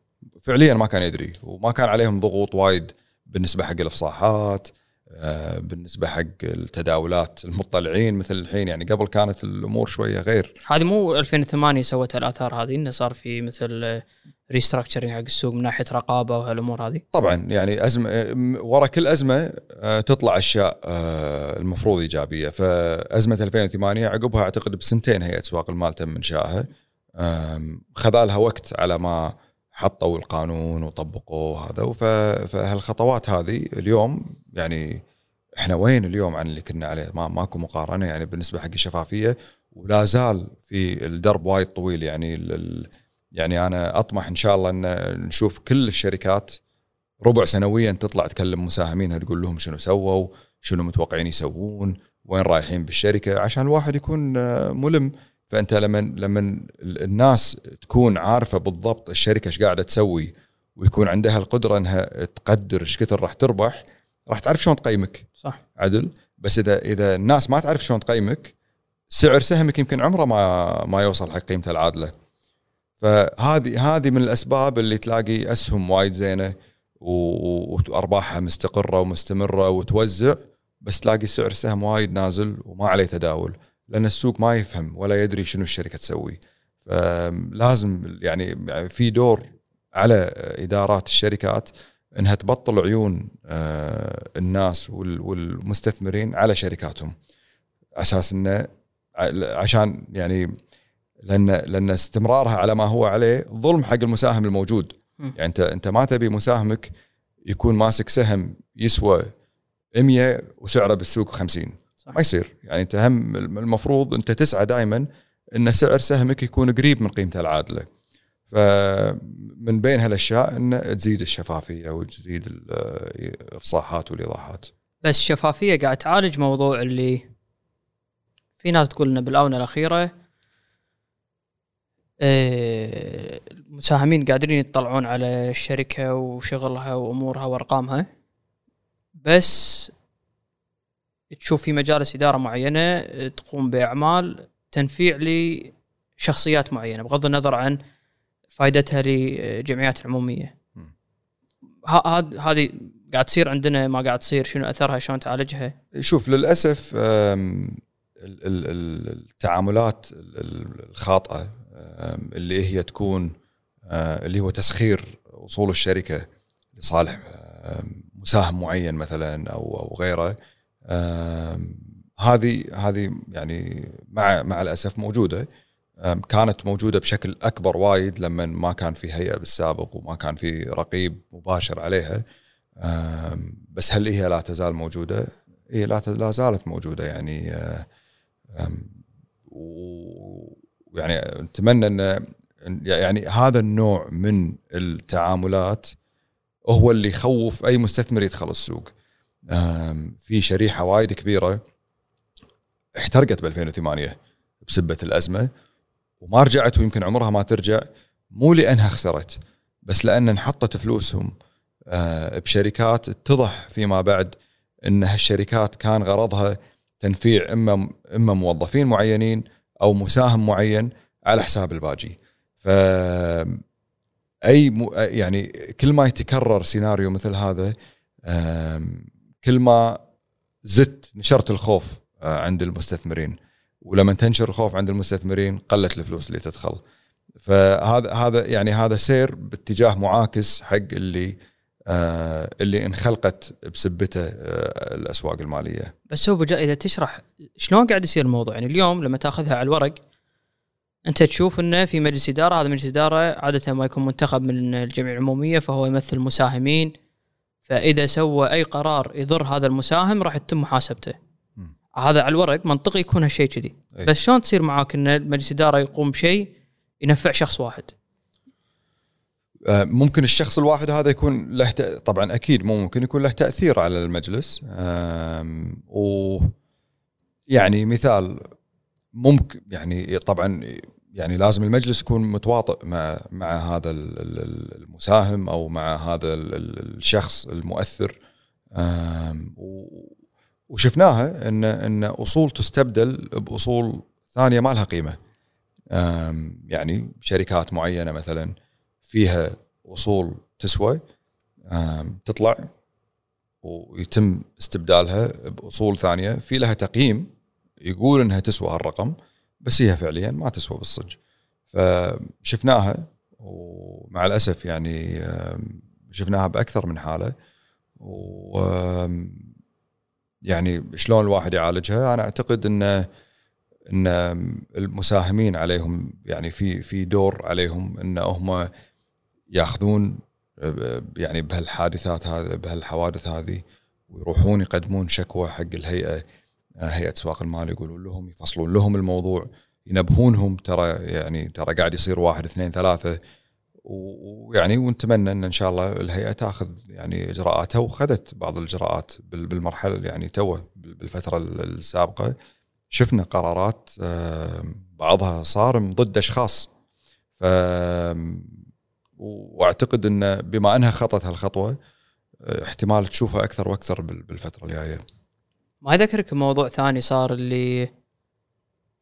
فعليا ما كان يدري وما كان عليهم ضغوط وايد بالنسبة حق الإفصاحات آه، بالنسبة حق التداولات المطلعين مثل الحين يعني قبل كانت الأمور شوية غير. هذه مو 2008 سوت الآثار هذه إنه صار في مثل ريستراكشرنج حق السوق من ناحية رقابة وهالأمور هذه؟ طبعا يعني أزمة ورا كل أزمة آه، تطلع أشياء آه، المفروض إيجابية. فأزمة 2008 عقبها أعتقد بسنتين هيئه أسواق المال تم انشائها خذالها وقت على ما حطوا القانون وطبقوه هذا فهالخطوات هذه اليوم يعني إحنا وين اليوم عن اللي كنا عليه؟ ما ماكو مقارنة يعني بالنسبة حق الشفافية. ولا زال في الدرب وايد طويل يعني يعني أنا أطمح إن شاء الله إن نشوف كل الشركات ربع سنويا تطلع تكلم مساهمينها تقول لهم شنو سووا شنو متوقعين يسوون وين رايحين بالشركة عشان الواحد يكون آه، ملم. فأنت لما لما ال- الناس تكون عارفة بالضبط الشركة إيش قاعدة تسوي ويكون عندها القدرة إنها تقدر إيش كثر راح تربح راح تعرف شلون تقيمك. صح. عدل؟ بس إذا إذا الناس ما تعرف شلون تقيمك سعر سهمك يمكن عمره ما ما يوصل حق قيمته العادلة. فهذه هذه من الأسباب اللي تلاقي أسهم وايد زينة وأرباحها مستقرة ومستمرة وتوزع بس تلاقي سعر السهم وايد نازل وما عليه تداول لأن السوق ما يفهم ولا يدري شنو الشركة تسوي. فلازم يعني في دور على إدارات الشركات إنها تبطل عيون آه، الناس وال- والمستثمرين على شركاتهم. أساس إنه عشان يعني لأن لأن استمرارها على ما هو عليه ظلم حق المساهم الموجود. م. يعني انت أنت ما تبي مساهمك يكون ماسك سهم يسوى 100 وسعره بالسوق 50 صح. ما يصير. يعني أنت هم المفروض أنت تسعى دائما أن سعر سهمك يكون قريب من قيمته العادلة. فمن بين هالأشياء أن تزيد الشفافية وتزيد الإفصاحات والإيضاحات. بس الشفافيه قاعد تعالج موضوع اللي في ناس تقول إنه بالآونة الأخيرة المساهمين قادرين يطلعون على الشركة وشغلها وأمورها وأرقامها. بس تشوف في مجالس إدارة معينة آه، تقوم بأعمال تنفيع لشخصيات معينة بغض النظر عن فائدتها للجمعيات هاد- هذه قاعد تصير عندنا ما قاعد تصير شنو أثرها شلون تعالجها؟ شوف ال- التعاملات ال- ال- الخاطئة آم، اللي هي تكون آه، اللي هو تسخير وصول الشركة لصالح آم، مساهم معين مثلا أو أو غيره. هذه هذه يعني مع مع الأسف موجودة. كانت موجودة بشكل أكبر وايد لما ما كان في هيئة بالسابق وما كان في رقيب مباشر عليها. بس هل هي لا تزال موجودة؟ هي لا لا زالت موجودة يعني و- ويعني نتمنى ان يعني هذا النوع من التعاملات هو اللي يخوف أي مستثمر يدخل السوق. في شريحة وايد كبيرة احترقت ب 2008 بسبة الأزمة وما رجعت ويمكن عمرها ما ترجع مو لأنها خسرت بس لأن انحطت فلوسهم آه، بشركات اتضح فيما بعد إن هالشركات كان غرضها تنفيع اما إما موظفين معينين أو مساهم معين على حساب الباجي. ف أي م... يعني كل ما يتكرر سيناريو مثل هذا كل ما زدت نشرت الخوف آه، عند المستثمرين. ولما تنشر الخوف عند المستثمرين قلت الفلوس اللي تدخل. فهذا هذا يعني هذا سير باتجاه معاكس حق اللي اللي انخلقت بسبته آه الأسواق المالية. بس هو إذا تشرح شلون قاعد يصير الموضوع يعني اليوم لما تأخذها على الورق أنت تشوف إنه في مجلس إدارة هذا مجلس إدارة عادة ما يكون منتخب من الجمعية العمومية فهو يمثل مساهمين فإذا سوى أي قرار يضر هذا المساهم راح يتم محاسبته. هذا على الورق منطقي يكون هالشيء كذي بس شلون تصير معاك إن مجلس إدارة يقوم بشيء ينفع شخص واحد؟ آه، ممكن الشخص الواحد هذا يكون له طبعا أكيد مو ممكن يكون له تأثير على المجلس. و يعني مثال ممكن يعني طبعا يعني لازم المجلس يكون متواطئ مع مع هذا المساهم أو مع هذا الشخص المؤثر. وشفناها إن إن أصول تستبدل بأصول ثانية ما لها قيمة. يعني شركات معينة مثلا. فيها اصول تسوى تطلع ويتم استبدالها بأصول ثانية. في لها تقييم يقول إنها تسوى هالرقم بس هي فعليا ما تسوى بالصدق. فشفناها ومع الأسف يعني شفناها بأكثر من حالة. و يعني شلون الواحد يعالجها؟ أنا أعتقد انه إن المساهمين عليهم يعني في في دور عليهم إن هم ياخذون يعني بهالحادثات هذه بهالحوادث هذه ويروحون يقدمون شكوى حق الهيئة هيئة سواق المال يقولون لهم يفصلون لهم الموضوع ينبهونهم ترى يعني ترى قاعد يصير واحد اثنين ثلاثة ويعني ونتمنى إن إن شاء الله الهيئة تأخذ يعني إجراءاتها وخذت بعض الإجراءات بالمرحلة يعني توه بالفترة السابقة. شفنا قرارات بعضها صارم ضد أشخاص. واعتقد إن بما أنها خطت هالخطوة احتمال تشوفها أكثر وأكثر بالفترة الجاية. ما يذكرك موضوع ثاني صار اللي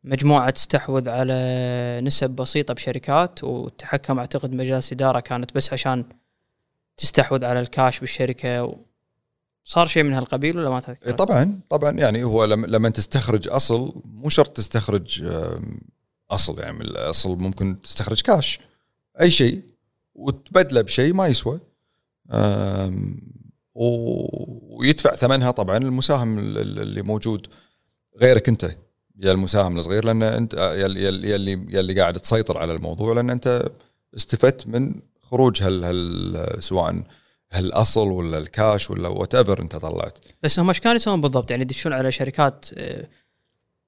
مجموعة تستحوذ على نسب بسيطة بشركات وتحكم أعتقد مجلس إدارة كانت بس عشان تستحوذ على الكاش بالشركة. صار شيء من هالقبيل ولا ما تذكر؟ طبعا طبعا. يعني هو لما تستخرج أصل مو شرط تستخرج أصل. يعني الأصل ممكن تستخرج كاش. أي شيء. وتبدله بشيء ما يسوى. ويدفع ثمنها طبعا المساهم اللي موجود غيرك أنت. يا المساهم الصغير لأن انت يلي يلي يلي قاعد تسيطر على الموضوع لأن أنت استفدت من خروج هال, هال سواء هالأصل ولا الكاش ولا whatever أنت طلعت. بس هم إيش كانوا يسوون بالضبط؟ يعني يدشون على شركات آه،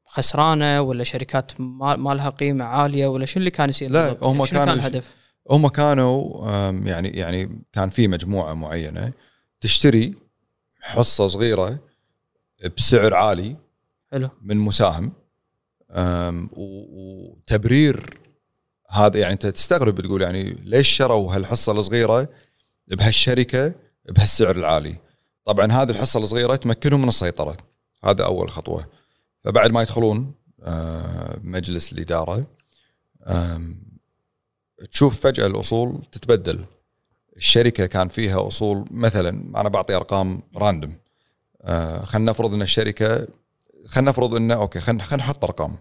خسرانة ولا شركات ما لها قيمة عالية ولا شو اللي كان يصير لا هم يعني كانوا كان الهدف؟ هم كانوا يعني يعني كان في مجموعة معينة تشتري حصة صغيرة بسعر عالي حلو. من مساهم وتبرير هذا يعني انت تستغرب تقول يعني ليش شروا هالحصة الصغيرة بهالشركة بهالسعر العالي؟ طبعا هذه الحصة الصغيرة تمكنهم من السيطرة. هذا أول خطوة. فبعد ما يدخلون مجلس الإدارة تشوف فجأة الأصول تتبدل. الشركة كان فيها أصول مثلا أنا بعطي أرقام راندوم خلينا نفرض إن الشركة خلينا نفرض انه أوكي خلينا خلينا نحط أرقام.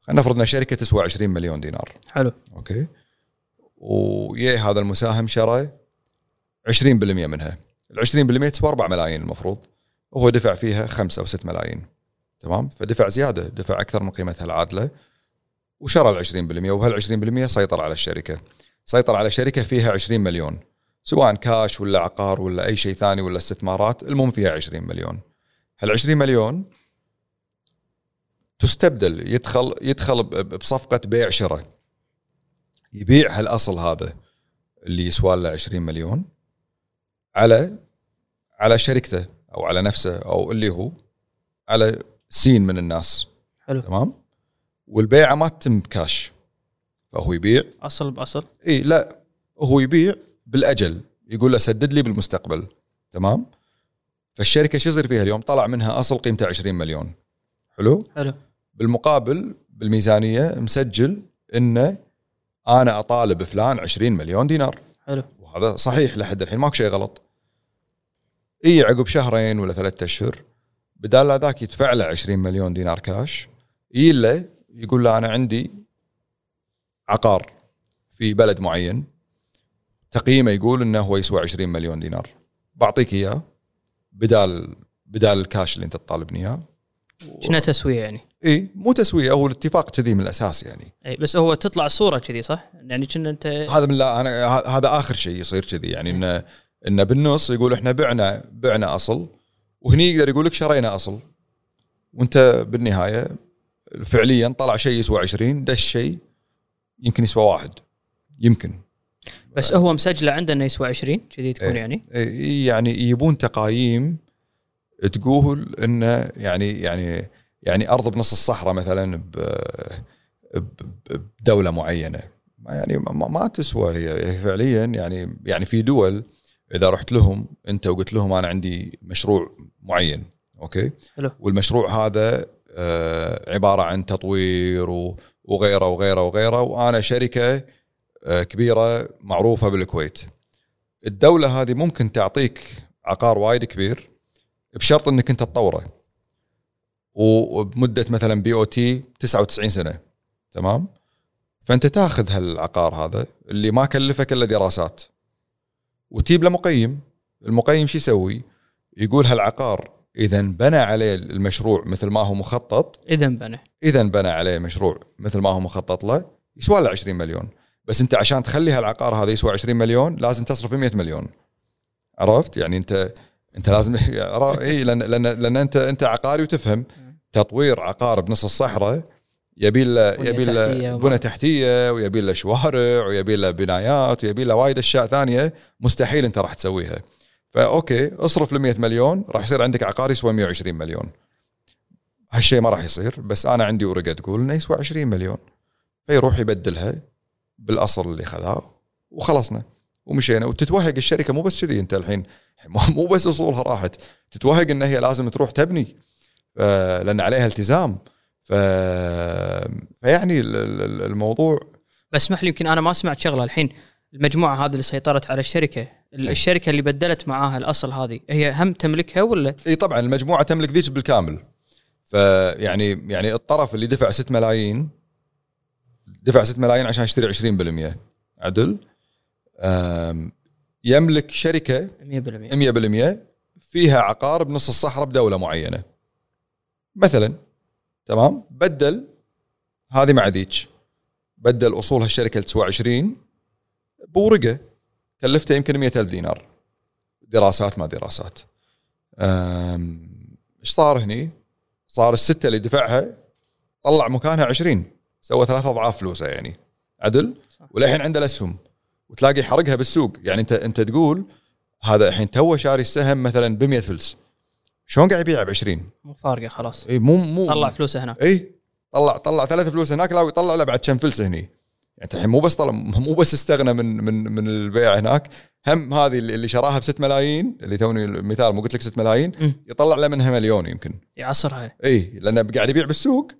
خلينا نفرض إن شركه تسوى 20 مليون دينار. حلو. أوكي. ويا هذا المساهم شرى 20% منها. ال 20% تسوى 4 ملايين المفروض. وهو دفع فيها 5 أو 6 ملايين. تمام؟ فدفع زيادة دفع أكثر من قيمتها العادلة. وشرى ال 20% وهال 20% سيطر على الشركة. سيطر على شركه فيها 20 مليون. سواء كاش ولا عقار ولا أي شيء ثاني ولا استثمارات المهم فيها 20 مليون. هال 20 مليون تستبدل يدخل يدخل بصفقة بيع شراء. يبيع هالأصل هذا اللي يسوى له 20 مليون على على شركته أو على نفسه أو اللي هو على سين من الناس. حلو. تمام؟ والبيعة ما تتم كاش فهو يبيع. أصل بأصل. إي لا هو يبيع بالأجل. يقول له سدد لي بالمستقبل. تمام؟ فالشركة شو يصير فيها اليوم؟ طلع منها أصل قيمته 20 مليون. حلو؟ حلو. بالمقابل بالميزانية مسجل إنه أنا أطالب فلان 20 مليون دينار. حلو. وهذا صحيح لحد الحين ماكو شيء غلط. إي عقب شهرين ولا ثلاثة أشهر بدال ذاك يدفع له 20 مليون دينار كاش يجي له يقول له أنا عندي عقار في بلد معين تقييمه يقول إنه هو يسوى 20 مليون دينار. بعطيك إياه بدال بدال الكاش اللي أنت تطالبني إياه. شنو تسوية يعني؟ إي مو تسوية هو الاتفاق كذي من الأساس يعني. إي بس هو تطلع الصورة كذي صح؟ يعني كنا أنت هذا من لا أنا هذا آخر شيء يصير كذي يعني إنه إنه بالنص يقول إحنا بعنا بعنا أصل وهني يقدر يقول لك شرينا أصل وأنت بالنهاية فعليا طلع شيء يسوى 20 ده الشيء يمكن يسوى واحد. يمكن. بس هو مسجلة عنده انه يسوى 20 كذي تكون إيه. يعني؟ إيه يعني يبون تقايم تقول انه يعني يعني يعني أرض بنص الصحراء مثلا بدولة معينة. يعني ما, تسوى هي فعليا يعني يعني في دول إذا رحت لهم أنت وقلت لهم أنا عندي مشروع معين أوكي؟ حلو. والمشروع هذا عبارة عن تطوير وغيره وغيره وغيره. وأنا شركة آه، كبيرة معروفة بالكويت. الدولة هذه ممكن تعطيك عقار وايد كبير بشرط إنك أنت تطوره. وبمدة مثلا BOT 99 سنة. تمام؟ فأنت تاخذ هالعقار هذا اللي ما كلفك إلا دراسات. وتجيب له مقيم. المقيم شو يسوي؟ يقول هالعقار اذا بنى عليه المشروع مثل ما هو مخطط. اذا بنى. اذا بنى عليه مشروع مثل ما هو مخطط له يسوى له 20 مليون. بس أنت عشان تخلي هالعقار هذا يسوى 20 مليون لازم تصرف 100 مليون. عرفت؟ يعني أنت أنت لازم *laughs* إي لأن لأن لأن أنت أنت عقاري وتفهم. تطوير عقار بنص الصحراء يبي له يبي له بنى تحتية ويبي له شوارع ويبي له بنايات ويبي له وايد أشياء ثانية مستحيل أنت راح تسويها. فأوكي اصرف ل 100 مليون راح يصير عندك عقار يسوى 120 مليون. هالشيء ما راح يصير بس أنا عندي ورقة تقول إنه يسوى 20 مليون. فيروح يبدلها بالأصل اللي خذاه وخلصنا. ومشينا. وتتوهق الشركة مو بس كذي أنت الحين. *laughs* مو- بس أصولها راحت. تتوهق إن هي لازم تروح تبني. لأن عليها التزام. ف... فيعني ال- ال- الموضوع بس اسمح لي يمكن أنا ما سمعت شغلة الحين. المجموعة هذه اللي سيطرت على الشركة ال- الشركة اللي بدلت معاها الأصل هذه هي هم تملكها ولا؟ إي طبعا المجموعة تملك ذيك بالكامل. فيعني يعني الطرف اللي دفع 6 ملايين دفع 6 ملايين عشان يشتري 20% عدل؟ يملك شركة 100% 100% فيها عقار بنص الصحراء بدولة معينة. مثلا تمام؟ بدل هذه مع ذيك بدل اصول هالشركه اللي تسوى 20 بورقة. كلفته يمكن 100 ألف دينار. دراسات ما دراسات. إيش صار هني؟ صار الستة اللي دفعها طلع مكانها 20 سوى ثلاث أضعاف فلوسه يعني. عدل. وللحين عنده الأسهم. وتلاقي حرقها بالسوق. يعني أنت أنت تقول هذا الحين توه شاري السهم مثلا ب 100 فلس. شلون قاعد يبيعه ب 20 مو فارقة خلاص. إي مو مو. طلع فلوسه هناك. إي طلع طلع ثلاث فلوس هناك لا يطلع له بعد كم فلس هني. يعني الحين مو بس طلع مو بس استغنى من من من البيع هناك هم هذه اللي شراها ب 6 ملايين اللي توني المثال مو قلت لك 6 ملايين. يطلع له منها مليون يمكن. يعصرها إي لأنه قاعد يبيع بالسوق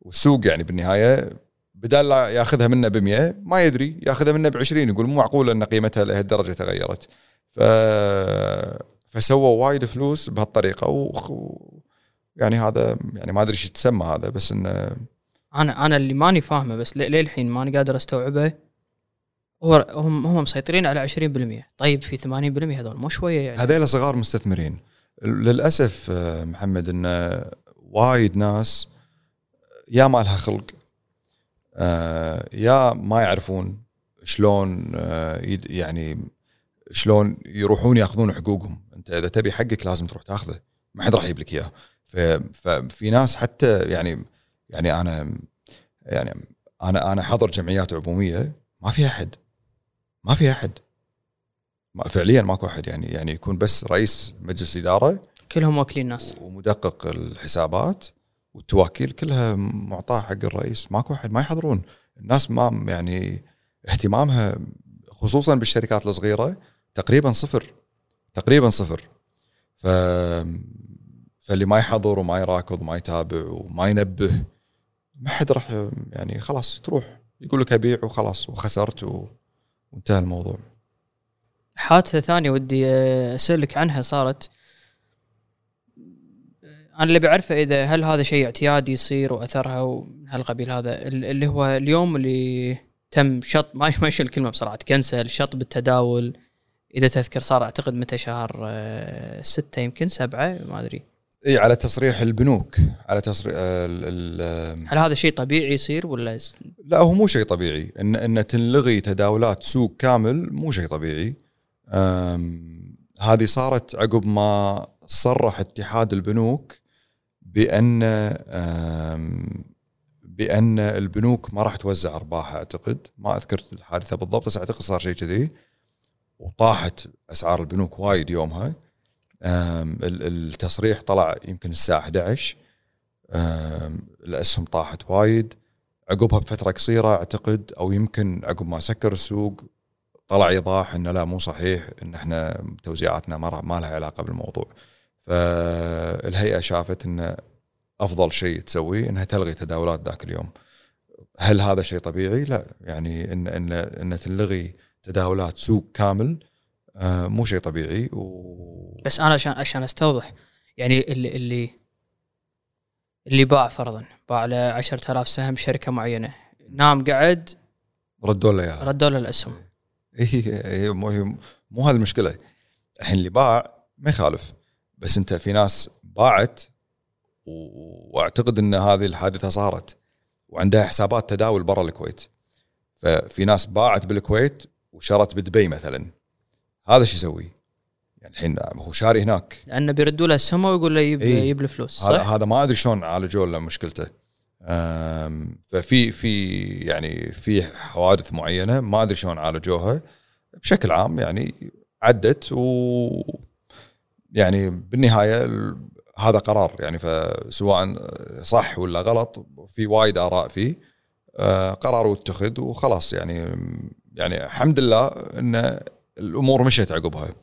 والسوق يعني بالنهاية بدال لا ياخذها منه ب 100 ما يدري ياخذها منه ب 20 يقول مو معقول إن قيمتها لهالدرجة تغيرت. ف فسووا وايد فلوس بهالطريقة و... يعني هذا يعني ما أدري إيش يتسمى هذا بس إنه أنا أنا اللي ماني فاهمه بس للحين ماني قادر أستوعبه. هو هم هم مسيطرين على 20% طيب في 80% هذول مو شوية يعني. هذيلا صغار مستثمرين. للأسف آه، محمد إن وايد ناس يا ما لها خلق آه، يا ما يعرفون شلون آه، يعني شلون يروحون ياخذون حقوقهم. أنت إذا تبي حقك لازم تروح تاخذه. ما حد راح يجيب لك إياه. ففي ناس حتى يعني يعني أنا يعني أنا أنا حاضر جمعيات عمومية ما في أحد ما في أحد. ما فعليا ماكو أحد يعني يعني يكون بس رئيس مجلس إدارة كلهم واكلين ناس ومدقق الحسابات والتواكيل كلها معطاة حق الرئيس. ماكو أحد ما يحضرون. الناس ما يعني اهتمامها خصوصا بالشركات الصغيرة تقريبا صفر تقريبا صفر. ف فاللي ما يحضر وما يراكض وما يتابع وما ينبه ما حد راح يعني خلاص تروح. يقول لك أبيع وخلاص وخسرت. وانتهى الموضوع. حادثة ثانية ودي اسالك عنها صارت. أنا اللي بعرفه إذا هل هذا شيء اعتيادي يصير وأثرها ومن هالقبيل هذا اللي هو اليوم اللي تم شط ما ما الكلمة بصراحه تكنسل شط بالتداول. إذا تذكر صار أعتقد متى شهر آه، ستة يمكن سبعة ما أدري. إي على تصريح البنوك على تصريح ال ال هل هذا شيء طبيعي يصير ولا لا هو مو شيء طبيعي. إن إن تنلغي تداولات سوق كامل مو شيء طبيعي. هذه صارت عقب ما صرح اتحاد البنوك بأن بأن البنوك ما راح توزع أرباحها أعتقد. ما أذكر الحادثة بالضبط بس أعتقد صار شيء كذي. وطاحت أسعار البنوك وايد يومها. التصريح طلع يمكن الساعة 11 الأسهم طاحت وايد. عقبها بفترة قصيرة أعتقد أو يمكن عقب ما سكر السوق طلع إيضاح إنه لا مو صحيح إن إحنا توزيعاتنا ما لها علاقة بالموضوع. فالهيئة شافت إن أفضل شيء تسويه إنها تلغي تداولات ذاك اليوم. هل هذا شيء طبيعي؟ لا. يعني ان ان إن تلغي تداولات سوق كامل مو شيء طبيعي و... بس أنا عشان عشان أستوضح يعني اللي اللي اللي باع فرضا باع له 10000 سهم شركة معينة نام قعد ردوا له اياها ردوا له الأسهم؟ اي مو مو هذه المشكلة. الحين اللي باع ما يخالف بس أنت في ناس باعت وأعتقد إن هذه الحادثة صارت وعندها حسابات تداول برا الكويت. ففي ناس باعت بالكويت وشرت بدبي مثلا. هذا شو يسوي؟ يعني الحين هو شاري هناك. لأنه بيردوا له السما ويقول له يجيب إيه؟ له فلوس هذا هذا ما أدري شلون عالجوا له مشكلته. ففي في يعني في حوادث معينة ما أدري شلون عالجوها. بشكل عام يعني عدت و يعني بالنهاية هذا قرار يعني فسواء صح ولا غلط في وايد آراء فيه. آه، قرار واتخذ وخلاص يعني. يعني الحمد لله ان الأمور مشيت عقبها.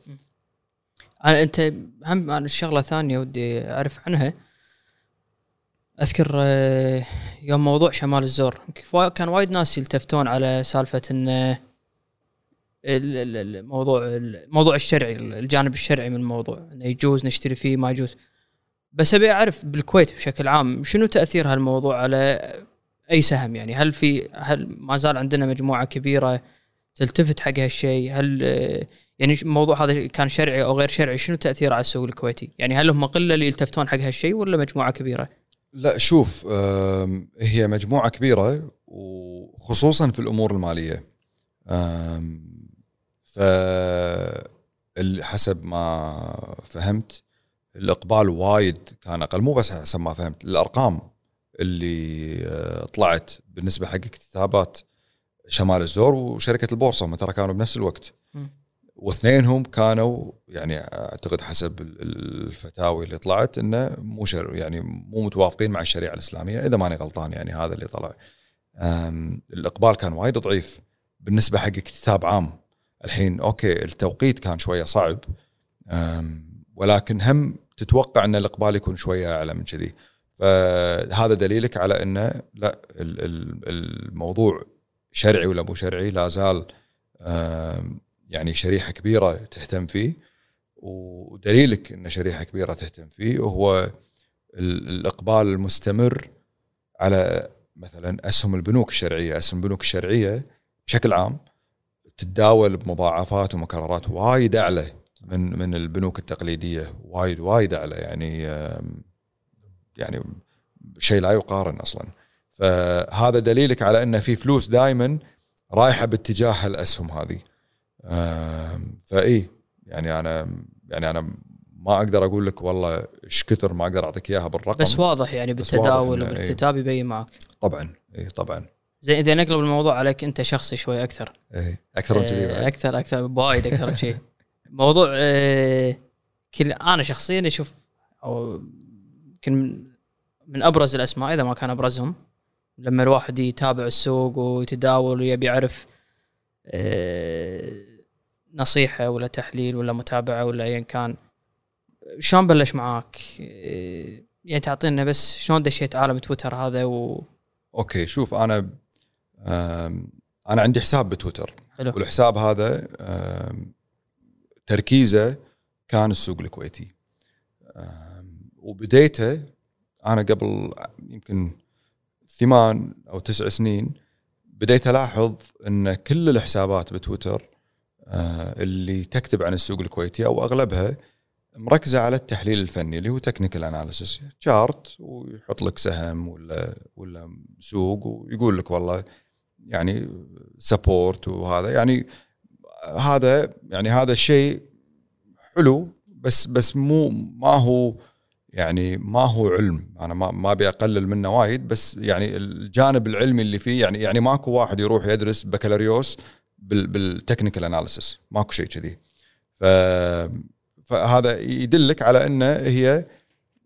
أنا أنت هم أنا الشغله ثانية ودي أعرف عنها. أذكر آه، يوم موضوع شمال الزور. كان وايد ناس يلتفتون على سالفة إن الموضوع الموضوع الشرعي الجانب الشرعي من الموضوع. إنه يجوز نشتري فيه ما يجوز. بس أبي أعرف بالكويت بشكل عام شنو تاثير هالموضوع على أي سهم؟ يعني هل في هل ما زال عندنا مجموعة كبيرة تلتفت حق هالشيء؟ هل يعني الموضوع هذا كان شرعي أو غير شرعي شنو تأثيره على السوق الكويتي؟ يعني هل هم قلة اللي يلتفتون حق هالشيء ولا مجموعة كبيرة؟ لا شوف هي مجموعة كبيرة وخصوصا في الأمور المالية. ف حسب ما فهمت الإقبال وايد كان أقل مو بس حسب ما فهمت الأرقام اللي آه، طلعت بالنسبة حق كتابات شمال الزور وشركة البورصة هم ترى كانوا بنفس الوقت. واثنينهم كانوا يعني أعتقد حسب الفتاوي اللي طلعت إنه مو شر يعني مو متوافقين مع الشريعة الإسلامية إذا ماني غلطان يعني هذا اللي طلع. الإقبال كان وايد ضعيف بالنسبة حق اكتتاب عام. الحين أوكي التوقيت كان شوية صعب ولكن هم تتوقع إن الإقبال يكون شوية أعلى من كذي. فهذا دليلك على إنه لا الموضوع شرعي ولا مو شرعي لا زال يعني شريحة كبيرة تهتم فيه. ودليلك إن شريحة كبيرة تهتم فيه وهو الإقبال المستمر على مثلا أسهم البنوك الشرعية، أسهم البنوك الشرعية بشكل عام تتداول بمضاعفات ومكررات وايد أعلى من من البنوك التقليدية وايد وايد أعلى. يعني يعني شيء لا يقارن أصلا. فهذا دليلك على أن في فلوس دائما رايحة باتجاه الأسهم هذه. فإي يعني أنا يعني أنا ما أقدر أقول لك والله إيش كثر ما أقدر أعطيك إياها بالرقم. بس واضح يعني بالتداول وبالكتاب يبين معك. طبعا إي طبعا. زين إذا نقلب الموضوع عليك أنت شخصي شوي أكثر. إي أكثر من كذي إيه، أكثر أكثر وايد أكثر من شيء *laughs* موضوع آه، كل أنا شخصيا أشوف أو يمكن من أبرز الأسماء إذا ما كان أبرزهم لما الواحد يتابع السوق ويتداول ويبي يعرف آه، نصيحة ولا تحليل ولا متابعة ولا ايا كان شلون بلش معاك؟ آه، يعني تعطينا بس شلون دشيت عالم تويتر هذا و أوكي شوف أنا أنا عندي حساب بتويتر. حلو. والحساب هذا تركيزه كان السوق الكويتي. وبديته أنا قبل يمكن ثمان أو تسع سنين بديت ألاحظ إن كل الحسابات بتويتر آه، اللي تكتب عن السوق الكويتي أو أغلبها مركزة على التحليل الفني اللي هو technical analysis chart ويحط لك سهم ولا ولا سوق ويقول لك والله يعني support وهذا يعني هذا يعني هذا الشيء حلو بس بس مو ما هو يعني ما هو علم. أنا ما ما أبي أقلل منه وايد بس يعني الجانب العلمي اللي فيه يعني يعني ماكو واحد يروح يدرس بكالوريوس بال بال technical analysis ماكو شيء كذي. ف فهذا يدلك على إن هي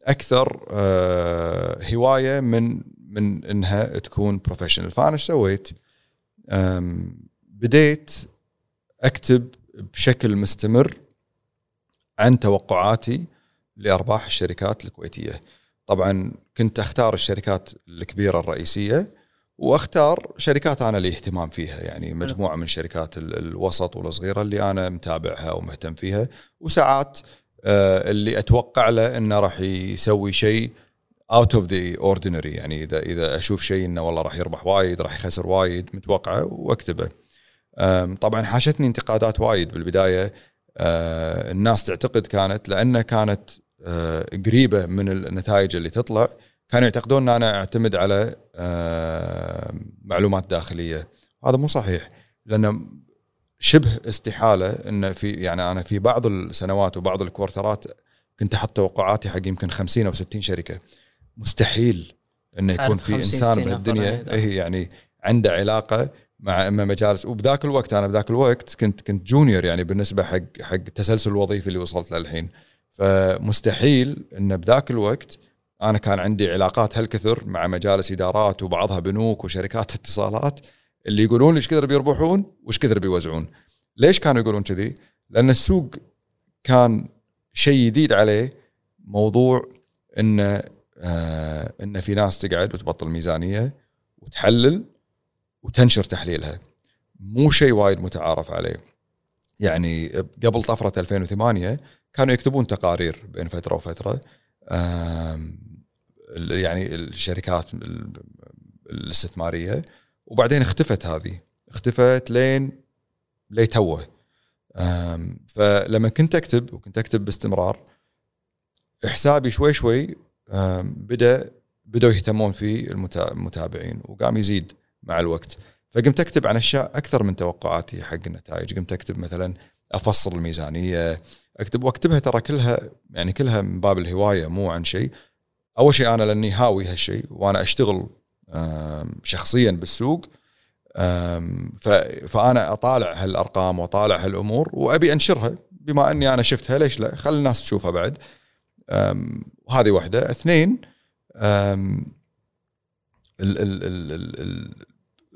أكثر آه، هواية من من إنها تكون professional فأنا إيش سويت؟ بديت أكتب بشكل مستمر عن توقعاتي لأرباح الشركات الكويتية. طبعا كنت أختار الشركات الكبيرة الرئيسية وأختار شركات أنا لي اهتمام فيها يعني مجموعة من الشركات ال- الوسط والصغيرة اللي أنا متابعها ومهتم فيها وساعات آه، اللي أتوقع له إنه راح يسوي شيء out of the ordinary يعني إذا إذا أشوف شيء إنه والله راح يربح وايد راح يخسر وايد متوقعه وأكتبه. طبعا حاشتني انتقادات وايد بالبداية أه، الناس تعتقد كانت لأنها كانت قريبة من النتائج اللي تطلع كانوا يعتقدون أن أنا أعتمد على أه، معلومات داخلية. هذا مو صحيح لأن شبه استحالة إن في يعني أنا في بعض السنوات وبعض الكوارترات كنت أحط توقعاتي حق يمكن 50 أو 60 شركة. مستحيل انه يكون في 50 إنسان 60 بهالدنيا إيه يعني عنده علاقة مع إما مجالس. وبذاك الوقت أنا بذاك الوقت كنت كنت جونيور يعني بالنسبة حق حق التسلسل الوظيفي اللي وصلت له الحين. فمستحيل إن بذاك الوقت أنا كان عندي علاقات هالكثر مع مجالس إدارات وبعضها بنوك وشركات اتصالات اللي يقولون إيش كثر بيربحون وايش كثر بيوزعون. ليش كانوا يقولون كذي؟ لأن السوق كان شيء جديد عليه موضوع انه آه انه في ناس تقعد وتبطل ميزانية وتحلل وتنشر تحليلها. مو شيء وايد متعارف عليه. يعني قبل طفرة 2008 كانوا يكتبون تقارير بين فترة وفترة. يعني الشركات ال- الاستثمارية. وبعدين اختفت هذه. اختفت لين لي توه. آم، فلما كنت أكتب وكنت أكتب باستمرار حسابي شوي شوي بدأ بدأوا يهتمون فيه المتا- المتابعين وقام يزيد مع الوقت. فقمت أكتب عن أشياء أكثر من توقعاتي حق النتائج. قمت أكتب مثلا أفصل الميزانية اكتب واكتبها ترى كلها يعني كلها من باب الهواية مو عن شيء. أول شيء أنا لأني هاوي هالشيء وأنا أشتغل شخصيا بالسوق فأنا أطالع هالأرقام وأطالع هالأمور وأبي أنشرها. بما أني أنا شفتها ليش لا؟ خلي الناس تشوفها بعد. وهذه واحدة. اثنين ال ال ال ال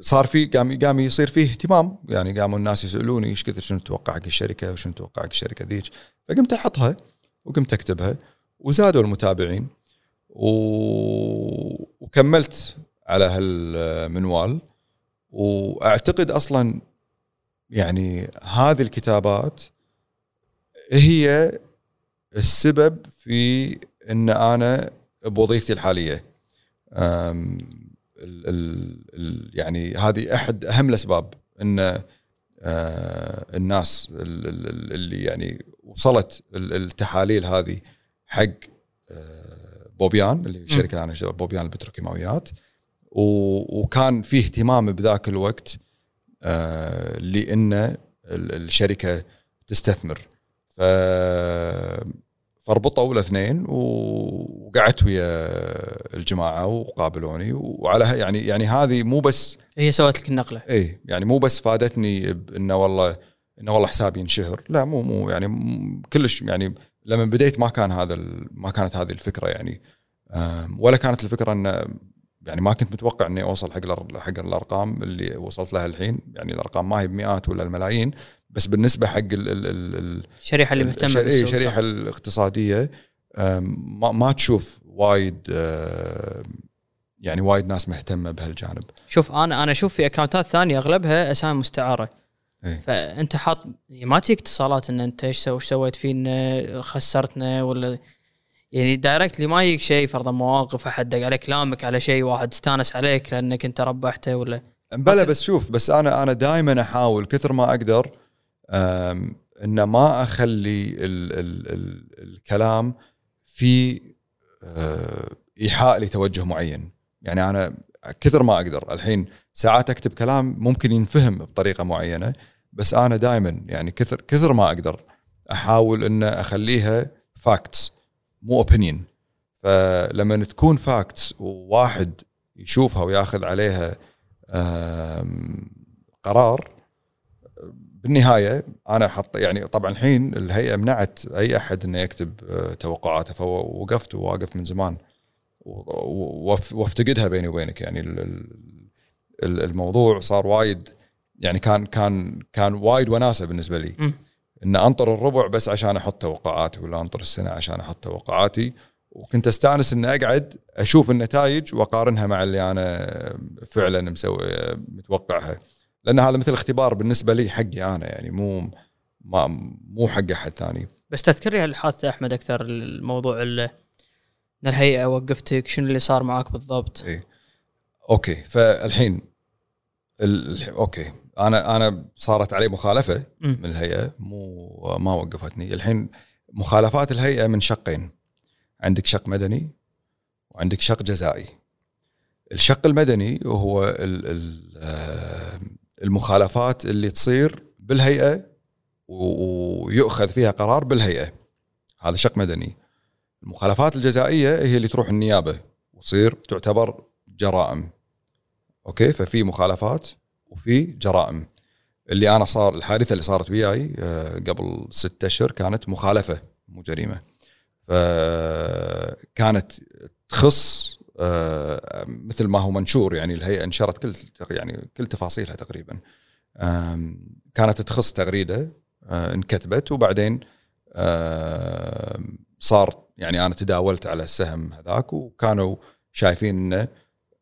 صار في قام قام يصير فيه اهتمام. يعني قاموا الناس يسألوني إيش كثر شنو تتوقع حق الشركة وشنو تتوقع حق الشركة ذيك. فقمت أحطها وقمت أكتبها وزادوا المتابعين. و... وكملت على هالمنوال. وأعتقد أصلا يعني هذه الكتابات هي السبب في إن أنا بوظيفتي الحالية. ال ال ال يعني هذه أحد أهم الأسباب إن آه، الناس ال- ال- اللي يعني وصلت ال- التحاليل هذه حق آه، بوبيان اللي هي الشركة أشتغل- بوبيان البتروكيماويات وكان في اهتمام بذاك الوقت آه، لإن ال- الشركة تستثمر. ف فربطوا الاثنين وقعدت ويا الجماعة وقابلوني وعلى يعني يعني هذه مو بس هي سوت لك النقلة. اي يعني مو بس فادتني بإنه والله إنه والله حسابي ينشهر. لا مو مو يعني كلش يعني لما بديت ما كان هذا ما كانت هذه الفكرة يعني. ولا كانت الفكرة انه يعني ما كنت متوقع إني أوصل حق حق الأرقام اللي وصلت لها الحين. يعني الأرقام ما هي بمئات ولا الملايين بس بالنسبة حق ال ال ال ال الشريحه اللي مهتمة بالسوق الشريحة صح؟ الاقتصادية أم، ما, ما تشوف وايد يعني وايد ناس مهتمة بهالجانب شوف أنا أنا أشوف في account ات ثانية أغلبها اسامي مستعارة إيه. فأنت حاط ما تجيك اتصالات إن أنت إيش سو- سويت فينا خسرتنا ولا يعني دايركتلي ما يجيك شيء فرضا مواقف أحد دق عليك لامك على شيء واحد استانس عليك لأنك أنت ربحته ولا بلا بس شوف بس أنا أنا دائما أحاول كثر ما أقدر إن ما أخلي ال ال ال الكلام في أه، إيحاء لتوجه معين. يعني أنا كثر ما أقدر. الحين ساعات أكتب كلام ممكن ينفهم بطريقة معينة بس أنا دائما يعني كثر كثر ما أقدر أحاول إن أخليها facts مو opinion فلما تكون facts وواحد يشوفها وياخذ عليها قرار بالنهاية أنا حط يعني طبعا الحين الهيئة منعت أي أحد إنه يكتب آه، توقعاته فوقفت وواقف من زمان. وافتقدها بيني وبينك. يعني ال- ال- ال- الموضوع صار وايد يعني كان كان كان وايد وناسة بالنسبة لي. إن أنطر الربع بس عشان أحط توقعاتي ولا أنطر السنة عشان أحط توقعاتي. وكنت أستأنس إني أقعد أشوف النتائج وأقارنها مع اللي أنا فعلا مسوي متوقعها. لأن هذا مثل اختبار بالنسبة لي حقي أنا يعني مو ما مو حق أحد ثاني. بس تذكر لي الحادثه أحمد أكثر الموضوع ال- إن الهيئة وقفتك شنو اللي صار معاك بالضبط؟ اي أوكي. فالحين ال... أوكي. أنا أنا صارت علي مخالفة مم. من الهيئة مو ما وقفتني. الحين مخالفات الهيئة من شقين. عندك شق مدني وعندك شق جزائي. الشق المدني هو ال ال آه، المخالفات اللي تصير بالهيئة ويؤخذ فيها قرار بالهيئة. هذا شق مدني. المخالفات الجزائية هي اللي تروح النيابة وتصير تعتبر جرائم. أوكي؟ ففي مخالفات وفي جرائم. اللي أنا صار الحادثة اللي صارت وياي آه، قبل ستة أشهر كانت مخالفة مو جريمة. فكانت تخص مثل ما هو منشور يعني الهيئة نشرت كل يعني كل تفاصيلها تقريبا. كانت تخص تغريدة آه، انكتبت وبعدين صار يعني أنا تداولت على السهم هذاك وكانوا شايفين إنه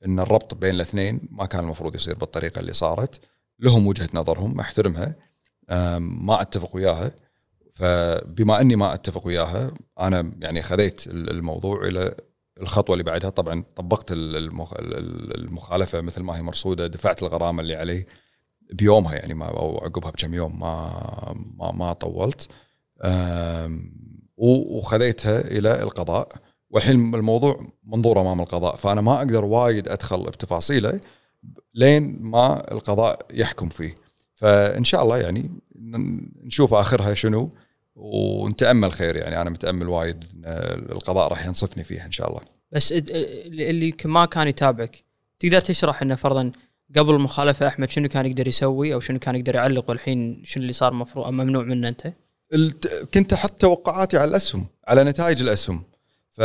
إن الربط بين الاثنين ما كان المفروض يصير بالطريقة اللي صارت. لهم وجهة نظرهم أحترمها. ما أتفق وياها. فبما أني ما أتفق وياها أنا يعني خذيت الموضوع إلى الخطوة اللي بعدها طبعا طبقت المخ- المخالفة مثل ما هي مرصودة دفعت الغرامة اللي علي بيومها يعني ما أو عقبها بكم يوم ما ما, ما طولت. وخذيتها إلى القضاء. والحين الموضوع منظور أمام القضاء فأنا ما أقدر وايد أدخل بتفاصيله لين ما القضاء يحكم فيه. فإن شاء الله يعني نشوف آخرها شنو. ونتامل خير يعني أنا متأمل وايد إن القضاء راح ينصفني فيها إن شاء الله. بس ال- اللي ما كان يتابعك تقدر تشرح إنه فرضا قبل المخالفة أحمد شنو كان يقدر يسوي أو شنو كان يقدر يعلق والحين شنو اللي صار مفروض ممنوع منه أنت؟ كنت أحط توقعاتي على الأسهم على نتائج الأسهم. ف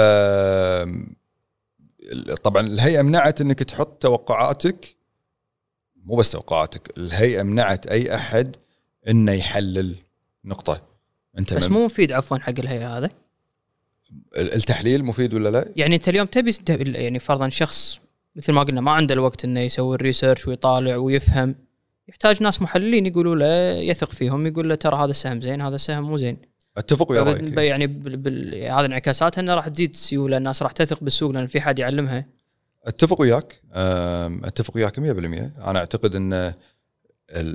طبعا الهيئة منعت إنك تحط توقعاتك مو بس توقعاتك الهيئة منعت أي أحد إنه يحلل نقطة. أنت بس مو مفيد عفوا حق الهيئة هذا التحليل مفيد ولا لا؟ يعني انت اليوم تبي يعني فرضا شخص مثل ما قلنا ما عنده الوقت إنه يسوي الريسيرش ويطالع ويفهم. يحتاج ناس محللين يقولوا له يثق فيهم يقول له ترى هذا السهم زين هذا السهم مو زين. أتفق ويا رايك يعني بال... بال... هذه انعكاساتها إنه راح تزيد سيولة الناس راح تثق بالسوق لأن في حد يعلمها. أتفق وياك. أتفق وياك 100% أنا أعتقد إن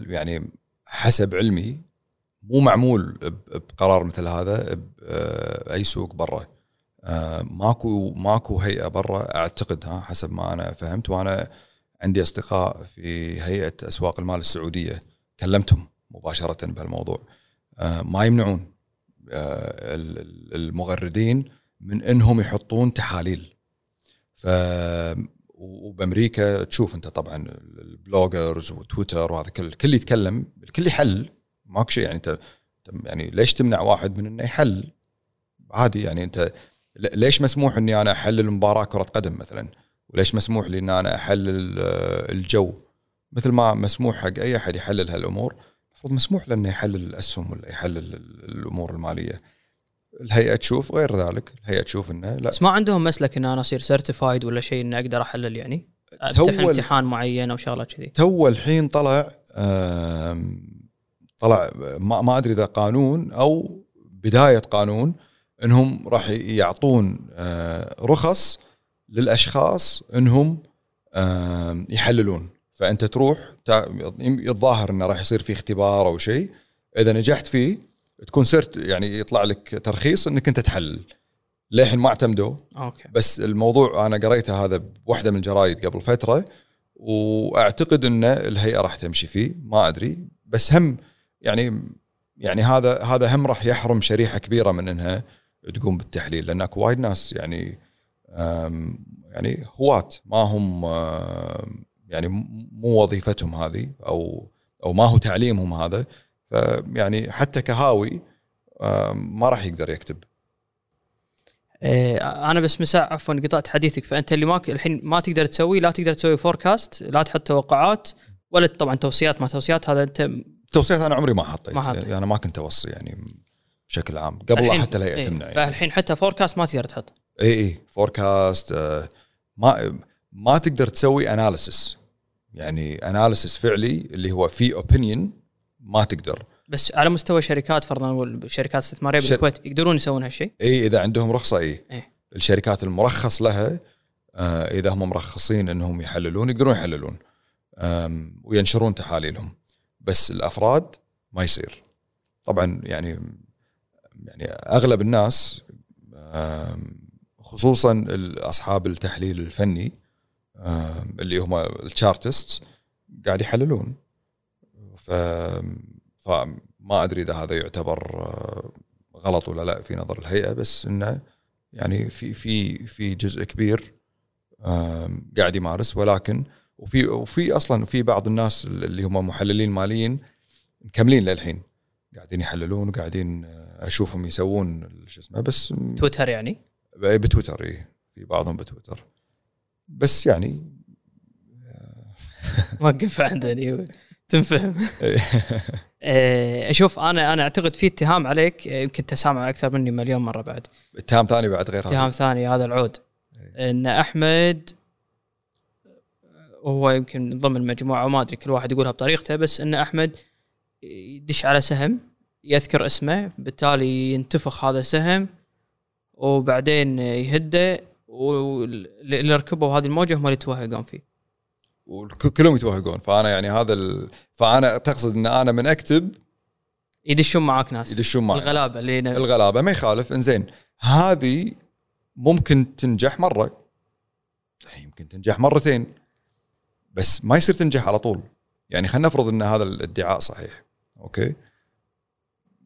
يعني حسب علمي مو معمول بقرار مثل هذا باي سوق برا. أه، ماكو ماكو هيئة برا أعتقد ها حسب ما أنا فهمت وأنا عندي أصدقاء في هيئة أسواق المال السعودية كلمتهم مباشرة بهالموضوع. أه، ما يمنعون ال- ال- المغردين من إنهم يحطون تحاليل. ف وبأمريكا تشوف أنت طبعا ال bloggers وتويتر وهذا كل الكل يتكلم الكل يحلل ماكو شيء يعني انت يعني ليش تمنع واحد من انه يحلل؟ عادي يعني انت ليش مسموح اني أنا احلل مباراه كرة قدم مثلا؟ وليش مسموح لي ان أنا احلل الجو؟ مثل ما مسموح حق أي أحد يحلل هالأمور المفروض مسموح له إنه يحلل الأسهم ولا يحلل الأمور المالية. الهيئة تشوف غير ذلك الهيئة تشوف إنه لا. بس ما عندهم مسلك إن أنا أصير certified ولا شيء إني أقدر أحلل يعني؟ أفتح امتحان معين أو شغله كذي. تو الحين طلع طلع ما, ما أدري إذا قانون أو بداية قانون إنهم راح يعطون آه، رخص للأشخاص إنهم يحللون. فأنت تروح يتظاهر إنه راح يصير في اختبار أو شيء. إذا نجحت فيه تكون صرت يعني يطلع لك ترخيص إنك أنت تحلل. للحين ما اعتمدوا. أوكي. بس الموضوع أنا قريته هذا بواحده من الجرايد قبل فترة وأعتقد ان الهيئة راح تمشي فيه. ما أدري. بس هم يعني يعني هذا هذا هم راح يحرم شريحة كبيرة من إنها تقوم بالتحليل لأن أكو وايد ناس يعني يعني هواة ما هم يعني مو وظيفتهم هذه أو أو ما هو تعليمهم هذا فيعني حتى كهاوي ما راح يقدر يكتب. إيه أنا بس مساء عفوا قطعت حديثك فأنت اللي ما الحين ما تقدر تسوي لا تقدر تسوي forecast لا تحط توقعات ولا طبعا توصيات ما توصيات هذا أنت توصيات أنا عمري ما حطيت ما حطيت. يعني أنا ما كنت أوصي يعني بشكل عام قبل لا الحين- حتى الهيئه إيه، تمنع يعني. فالحين حتى forecast ما تقدر تحط اي اي forecast آه، ما ما تقدر تسوي analysis يعني analysis فعلي اللي هو في opinion ما تقدر بس على مستوى شركات فرضا نقول شركات استثمارية شر- بالكويت يقدرون يسوون هالشيء اي إذا عندهم رخصة اي إيه. الشركات المرخص لها آه، إذا هم مرخصين إنهم يحللون يقدرون يحللون وينشرون تحاليلهم بس الأفراد ما يصير. طبعا يعني يعني أغلب الناس خصوصا اصحاب التحليل الفني اللي هم الشارتست قاعد يحللون. ف فما أدري إذا هذا يعتبر آه، غلط ولا لا في نظر الهيئة بس إنه يعني في في في جزء كبير قاعد يمارس ولكن وفي وفي أصلا في بعض الناس اللي هم محللين ماليين مكملين للحين. قاعدين يحللون وقاعدين آه، أشوفهم يسوون شو اسمه بس تويتر يعني؟ بتويتر اي. في بعضهم بتويتر. بس يعني *laughs* وقف عندني تنفهم. إيه، *laughs* أشوف أنا أنا أعتقد في اتهام عليك يمكن تسامع أكثر مني مليون مرة بعد. اتهام ثاني بعد غير اتهام ثاني هذا العود. إيه. إن أحمد وهو يمكن من ضمن المجموعة وما أدري كل واحد يقولها بطريقته بس إن أحمد يدش على سهم يذكر اسمه بالتالي ينتفخ هذا السهم وبعدين يهده واللي ركبوا هذه الموجة هم اللي يتوهقون فيه. وكلهم يتوهقون. فأنا يعني هذا ال... فأنا تقصد إن أنا من أكتب؟ يدشون معاك ناس. يدشون معي الغلابة اللي ن- الغلابة ما يخالف. إنزين هذه ممكن تنجح مرة. يمكن تنجح مرتين. بس ما يصير تنجح على طول. يعني خلينا نفرض إن هذا الادعاء صحيح أوكي؟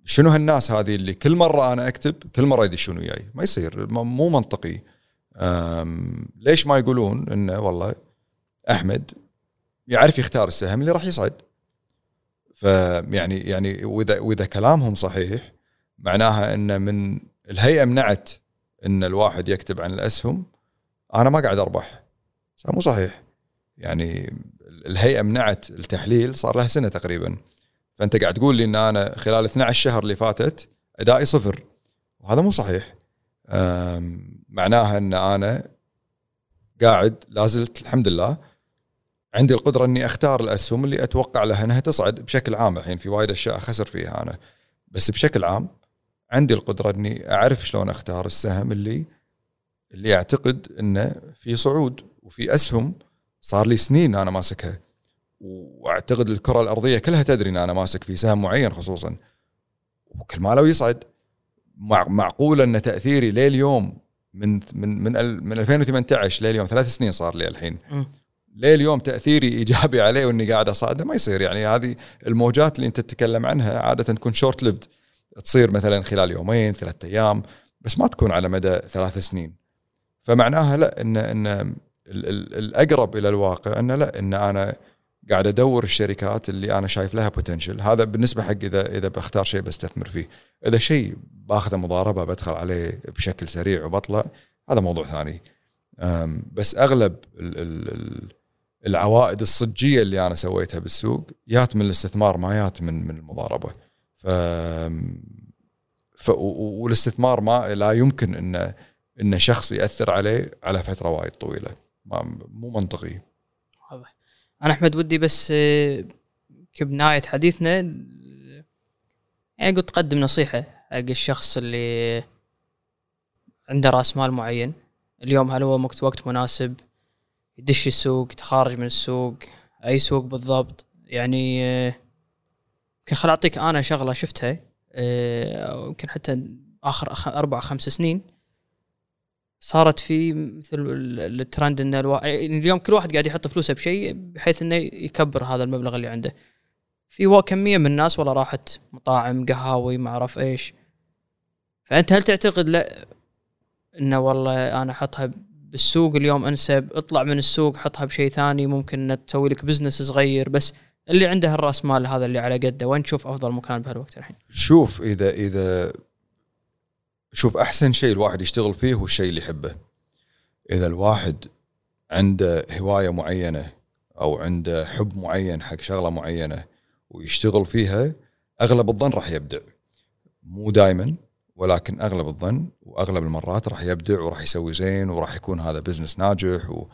شنو هالناس هذه اللي كل مرة أنا أكتب كل مرة يدشون وياي؟ ما يصير مو منطقي. ليش ما يقولون إنه والله أحمد يعرف يختار السهم اللي راح يصعد؟ فيعني يعني وإذا وإذا كلامهم صحيح معناها إن من الهيئة منعت إن الواحد يكتب عن الأسهم أنا ما قاعد أربح. مو صحيح. يعني الهيئة منعت التحليل صار لها سنة تقريبا. فأنت قاعد تقول لي إن أنا خلال 12 شهر اللي فاتت أدائي صفر. وهذا مو صحيح. معناها إن أنا قاعد لازلت الحمد لله عندي القدرة إني أختار الأسهم اللي أتوقع لها إنها تصعد بشكل عام. الحين في وايد أشياء خسر فيها أنا. بس بشكل عام عندي القدرة إني أعرف شلون أختار السهم اللي اللي أعتقد إنه في صعود وفي أسهم صار لي سنين أنا ماسكها. وأعتقد الكرة الأرضية كلها تدري إن أنا ماسك في سهم معين خصوصا. وكل ما لو يصعد مع معقول أن تأثيري لليوم من من من من 2018 لليوم ثلاث سنين صار لي الحين. اليوم تأثيري إيجابي عليه وإني قاعد أصعده ما يصير. يعني هذه الموجات اللي أنت تتكلم عنها عادة تكون شورت ليفد تصير مثلا خلال يومين ثلاثة أيام بس ما تكون على مدى ثلاث سنين. فمعناها لا ان إن الأقرب إلى الواقع انه لا أن أنا قاعد أدور الشركات اللي أنا شايف لها بوتنشل هذا بالنسبة حق إذا إذا بختار شيء بستثمر فيه. إذا شيء باخذه مضاربة بدخل عليه بشكل سريع وبطلع هذا موضوع ثاني. بس أغلب ال ال ال العوائد الصجية اللي أنا سويتها بالسوق يات من الاستثمار ما يات من من المضاربة. ف ف والاستثمار ما لا يمكن إن إن شخص يأثر عليه على فترة وايد طويلة. مو منطقي. واضح. أنا أحمد ودي بس آه، كبنايه حديثنا يعني قلت تقدم نصيحة حق الشخص اللي عنده رأس مال معين. اليوم هل هو وقت مناسب؟ يدش السوق يتخارج من السوق أي سوق بالضبط. يعني آه، يمكن خل أعطيك أنا شغلة شفتها آه، يمكن حتى آخر أربع خمس سنين. صارت في مثل ال- الترند إن الوا... يعني اليوم كل واحد قاعد يحط فلوسه بشيء بحيث إنه يكبر هذا المبلغ اللي عنده. في كمية من الناس والله راحت مطاعم قهاوي ما أعرف إيش. فأنت هل تعتقد لا انه والله أنا أحطها بالسوق اليوم أنسب اطلع من السوق حطها بشيء ثاني ممكن انك تسوي لك بزنس صغير بس اللي عنده الرأس مال هذا اللي على قده وين تشوف أفضل مكان بهالوقت الحين؟ شوف اذا إذا شوف أحسن شيء الواحد يشتغل فيه هو الشيء اللي يحبه. إذا الواحد عنده هواية معينة أو عنده حب معين حق شغلة معينة ويشتغل فيها أغلب الظن راح يبدع. مو دائما ولكن أغلب الظن وأغلب المرات راح يبدع وراح يسوي زين وراح يكون هذا بزنس ناجح و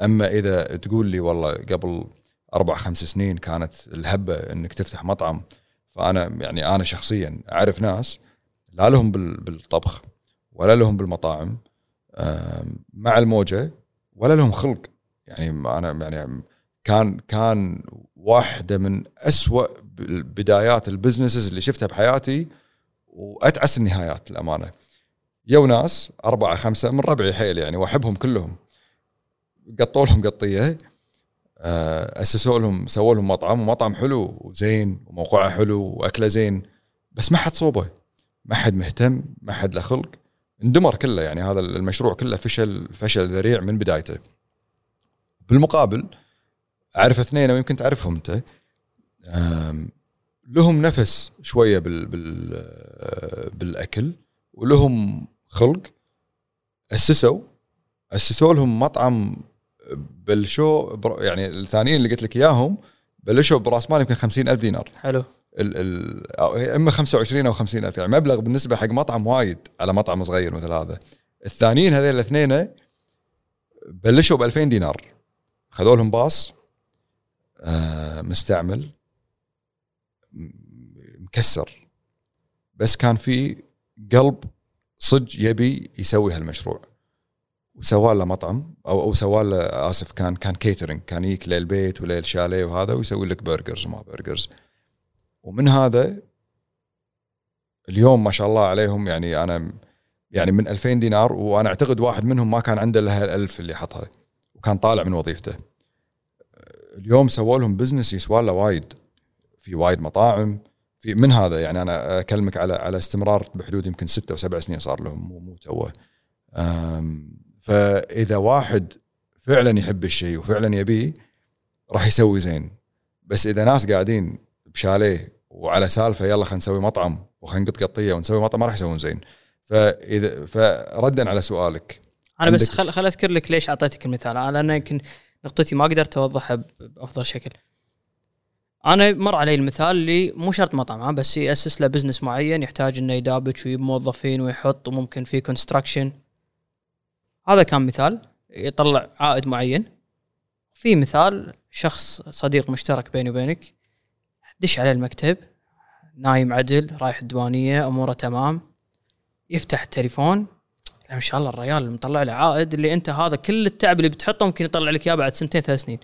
أما إذا تقول لي والله قبل أربع خمس سنين كانت الهبة إنك تفتح مطعم فأنا يعني أنا شخصيا أعرف ناس لا لهم بال- بالطبخ ولا لهم بالمطاعم مع الموجة ولا لهم خلق. يعني أنا يعني كان كان واحدة من أسوأ بدايات ال businesses اللي شفتها بحياتي وأتعس النهايات الامانه يو ناس أربعة خمسة من ربعي حيل يعني وأحبهم كلهم. قطوا لهم قطية آه، أسسوا لهم سووا لهم مطعم ومطعم حلو وزين وموقعه حلو وأكله زين بس ما حد صوبه. ما حد مهتم ما حد له خلق. اندمر كله يعني هذا المشروع كله فشل فشل ذريع من بدايته. بالمقابل أعرف اثنين ويمكن تعرفهم أنت. لهم نفس شوية بال بال آه، بالأكل ولهم خلق. أسسوا أسسوا لهم مطعم بلشوا يعني الثانيين اللي قلت لك إياهم بلشوا برأس مال يمكن 50 ألف دينار. حلو. ال ال إما 25 أو 50 ألف يعني مبلغ بالنسبة حق مطعم وايد على مطعم صغير مثل هذا. الثانيين هذول الاثنين بلشوا ب 2000 دينار. خذوا لهم باص آه مستعمل مكسر. بس كان في قلب صج يبي يسوي هالمشروع. وسوى له مطعم أو أو سوى له آسف كان كان catering كان يجيك للبيت وللشاليه وهذا ويسوي لك burgers وما burgers ومن هذا اليوم ما شاء الله عليهم يعني أنا يعني من 2000 دينار وأنا أعتقد واحد منهم ما كان عنده الا الألف اللي حطها وكان طالع من وظيفته. اليوم سووا لهم بزنس يسوى له وايد. في وايد مطاعم في من هذا؟ يعني أنا أكلمك على على استمرار بحدود يمكن ستة وسبع سنين صار لهم مو مو توه. فإذا واحد فعلا يحب الشيء وفعلا يبيه راح يسوي زين. بس إذا ناس قاعدين بشاليه وعلى سالفة يلا خلينا نسوي مطعم وخلينا نقط قطية ونسوي مطعم ما راح يسوون زين. فاذا فردا على سؤالك. أنا بس خل خل أذكر لك ليش أعطيتك المثال. أنا لأن يمكن نقطتي ما قدرت أوضحها بأفضل شكل. أنا مر علي المثال اللي مو شرط مطعم بس يأسس له business معين يحتاج إنه يدابج ويجيب موظفين ويحط وممكن في construction هذا كان مثال. يطلع عائد معين. في مثال شخص صديق مشترك بيني وبينك دش عليه المكتب. نايم عدل رايح الديوانية أموره تمام. يفتح التليفون. ما شاء الله الريال مطلع له عائد اللي أنت هذا كل التعب اللي بتحطه ممكن يطلع لك إياه بعد سنتين ثلاث سنين.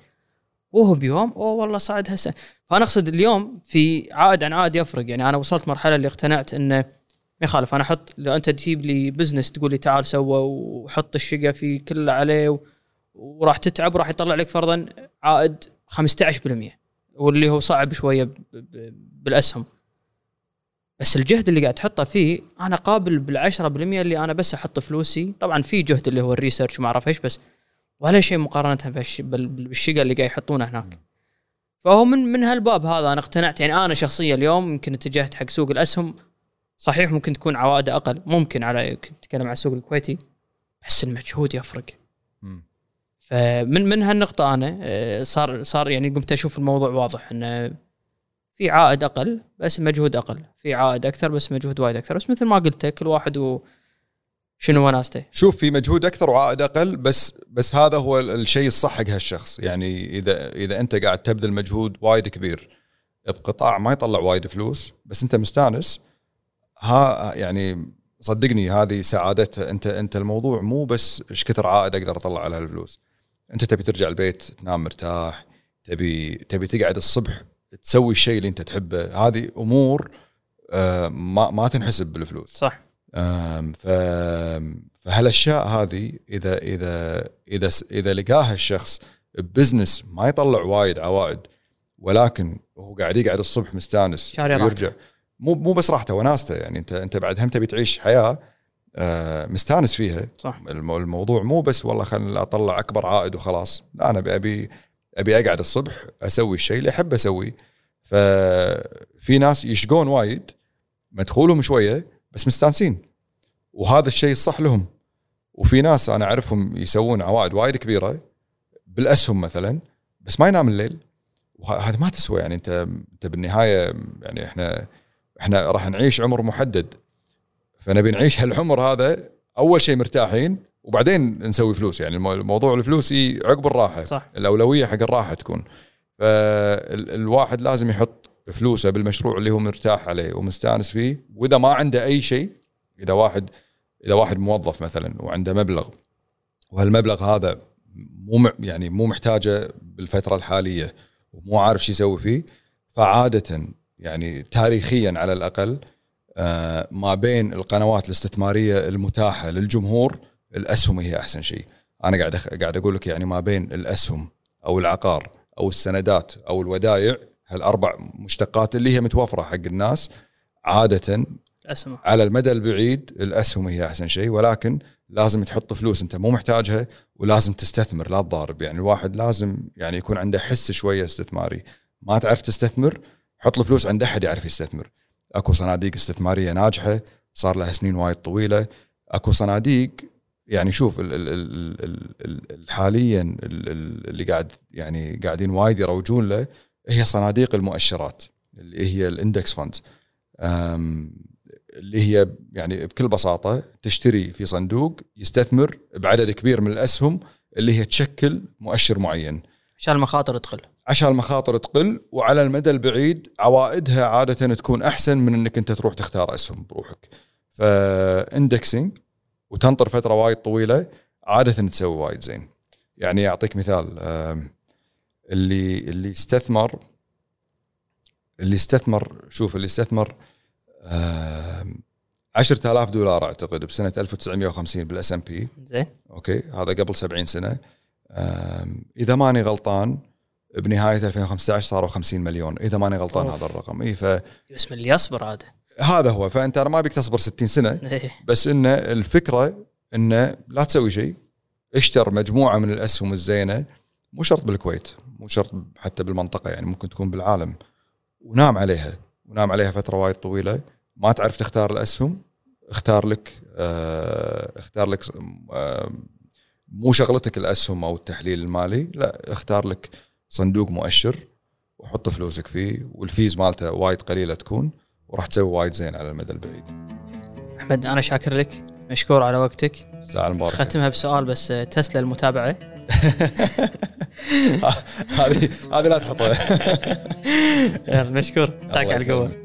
وهو بيوم أوه والله صعد هسه. فأنا أقصد اليوم في عائد عن عائد يفرق. يعني أنا وصلت مرحلة اللي اقتنعت إنه ما يخالف. أنا أحط لو أنت تجيب لي بزنس تقول لي تعال سوى وحط الشقة في كله عليه و... وراح تتعب وراح يطلع لك فرضا عائد 15% واللي هو صعب شوية. بالأسهم. بس الجهد اللي قاعد تحطه فيه أنا قابل بال 10% اللي أنا بس أحط فلوسي. طبعا في جهد اللي هو الريسيرش وما أعرف إيش بس ولا شيء مقارنة بالش- بال- بالشقة اللي قاعد يحطونه هناك. فهو من من هالباب هذا أنا اقتنعت. يعني أنا شخصيا اليوم يمكن اتجهت حق سوق الأسهم. صحيح ممكن تكون عوائده أقل ممكن على كنت أتكلم عن السوق الكويتي بس المجهود يفرق. فمن من هالنقطة أنا آه، صار صار يعني قمت أشوف الموضوع واضح إنه في عائد أقل بس مجهود أقل، في عائد أكثر بس مجهود وايد أكثر، بس مثل ما قلت كل واحد و شنو وناسته شوف في مجهود أكثر وعائد أقل بس بس هذا هو ال- الشيء الصح حق هالشخص. يعني اذا إذا أنت قاعد تبذل مجهود وايد كبير بقطاع ما يطلع وايد فلوس بس أنت مستانس ها يعني صدقني هذه سعادتها. انت أنت الموضوع مو بس إيش كثر عائد أقدر أطلع على هالفلوس. أنت تبي ترجع البيت تنام مرتاح تبي تبي تقعد الصبح تسوي الشيء اللي أنت تحبه. هذه أمور آه، ما ما تنحسب بالفلوس. صح. ف فهالأشياء هذه إذا إذا إذا إذا لقاها الشخص ببزنس ما يطلع وايد عوائد ولكن هو قاعد يقعد الصبح مستانس. ويرجع مو مو بس راحته وناسته يعني. أنت أنت بعد هم تبي تعيش حياة مستانس فيها. صح. المو- الموضوع مو بس والله خليني أطلع أكبر عائد وخلاص. لا أنا أبي أبي ابي أقعد الصبح أسوي الشيء اللي أحب أسويه. ففي ناس يشقون وايد مدخولهم شوية بس مستانسين. وهذا الشيء الصح لهم. وفي ناس أنا أعرفهم يسوون عوائد وايد كبيرة بالأسهم مثلا بس ما ينام الليل. وهذا ما تسوى يعني أنت أنت بالنهاية يعني إحنا إحنا راح نعيش عمر محدد. فنبي نعيش هالعمر هذا أول شيء مرتاحين وبعدين نسوي فلوس. يعني المو- الموضوع الفلوس يجي عقب الراحة. صح. الأولوية حق الراحة تكون. فالواحد لازم يحط فلوسه بالمشروع اللي هو مرتاح عليه ومستانس فيه. وإذا ما عنده أي شيء إذا واحد إذا واحد موظف مثلا وعنده مبلغ وهالمبلغ هذا مو يعني مو محتاجه بالفترة الحالية ومو عارف شو يسوي فيه فعادة يعني تاريخيا على الأقل ما بين القنوات الاستثمارية المتاحة للجمهور الأسهم هي أحسن شيء. أنا قاعد أخ- قاعد أقول لك يعني ما بين الأسهم أو العقار أو السندات أو الودائع هالأربع مشتقات اللي هي متوفرة حق الناس عادة اسمع على المدى البعيد الأسهم هي أحسن شيء ولكن لازم تحط فلوس أنت مو محتاجها ولازم تستثمر لا تضارب. يعني الواحد لازم يعني يكون عنده حس شوية استثماري. ما تعرف تستثمر حط الفلوس عند أحد يعرف يستثمر. أكو صناديق استثمارية ناجحة صار لها سنين وايد طويلة. أكو صناديق يعني شوف ال ال ال ال ال حاليا ال- ال- اللي قاعد يعني قاعدين وايد يروجون له هي صناديق المؤشرات اللي هي ال index funds اللي هي يعني بكل بساطة تشتري في صندوق يستثمر بعدد كبير من الأسهم اللي هي تشكل مؤشر معين. عشان المخاطر تقل. عشان المخاطر تقل وعلى المدى البعيد عوائدها عادة تكون أحسن من إنك أنت تروح تختار اسهم بروحك. ف indexing وتنطر فترة وايد طويلة عادة تسوي وايد زين. يعني أعطيك مثال اللي اللي استثمر اللي استثمر شوف اللي استثمر آم، 10000 دولار أعتقد بسنة 1950 بال S&P. زين. okay؟ هذا قبل 70 سنة. إذا ماني غلطان بنهاية 2015 صاروا 50 مليون إذا ماني غلطان أوف. هذا الرقم اي فهذا بس من اللي يصبر هذا هو فأنت ما أبيك تصبر 60 سنة إيه. بس إنه الفكرة إنه لا تسوي شيء اشتر مجموعة من الأسهم الزينة مو شرط بالكويت مو شرط حتى بالمنطقة يعني ممكن تكون بالعالم ونام عليها ونام عليها فترة وايد طويلة ما تعرف تختار الأسهم اختار لك آه اختار لك آه مو شغلتك الأسهم أو التحليل المالي لا اختار لك صندوق مؤشر وحط فلوسك فيه والفيز مالته وايد قليلة تكون وراح تسوي وايد زين على المدى البعيد. أحمد أنا شاكر لك. مشكور على وقتك. الساعة المباركه ختمها بسؤال بس آه، تسلا المتابعة. *laughs* هذه هذه لا تحطها. *laughs* مشكور. ساك على القوة.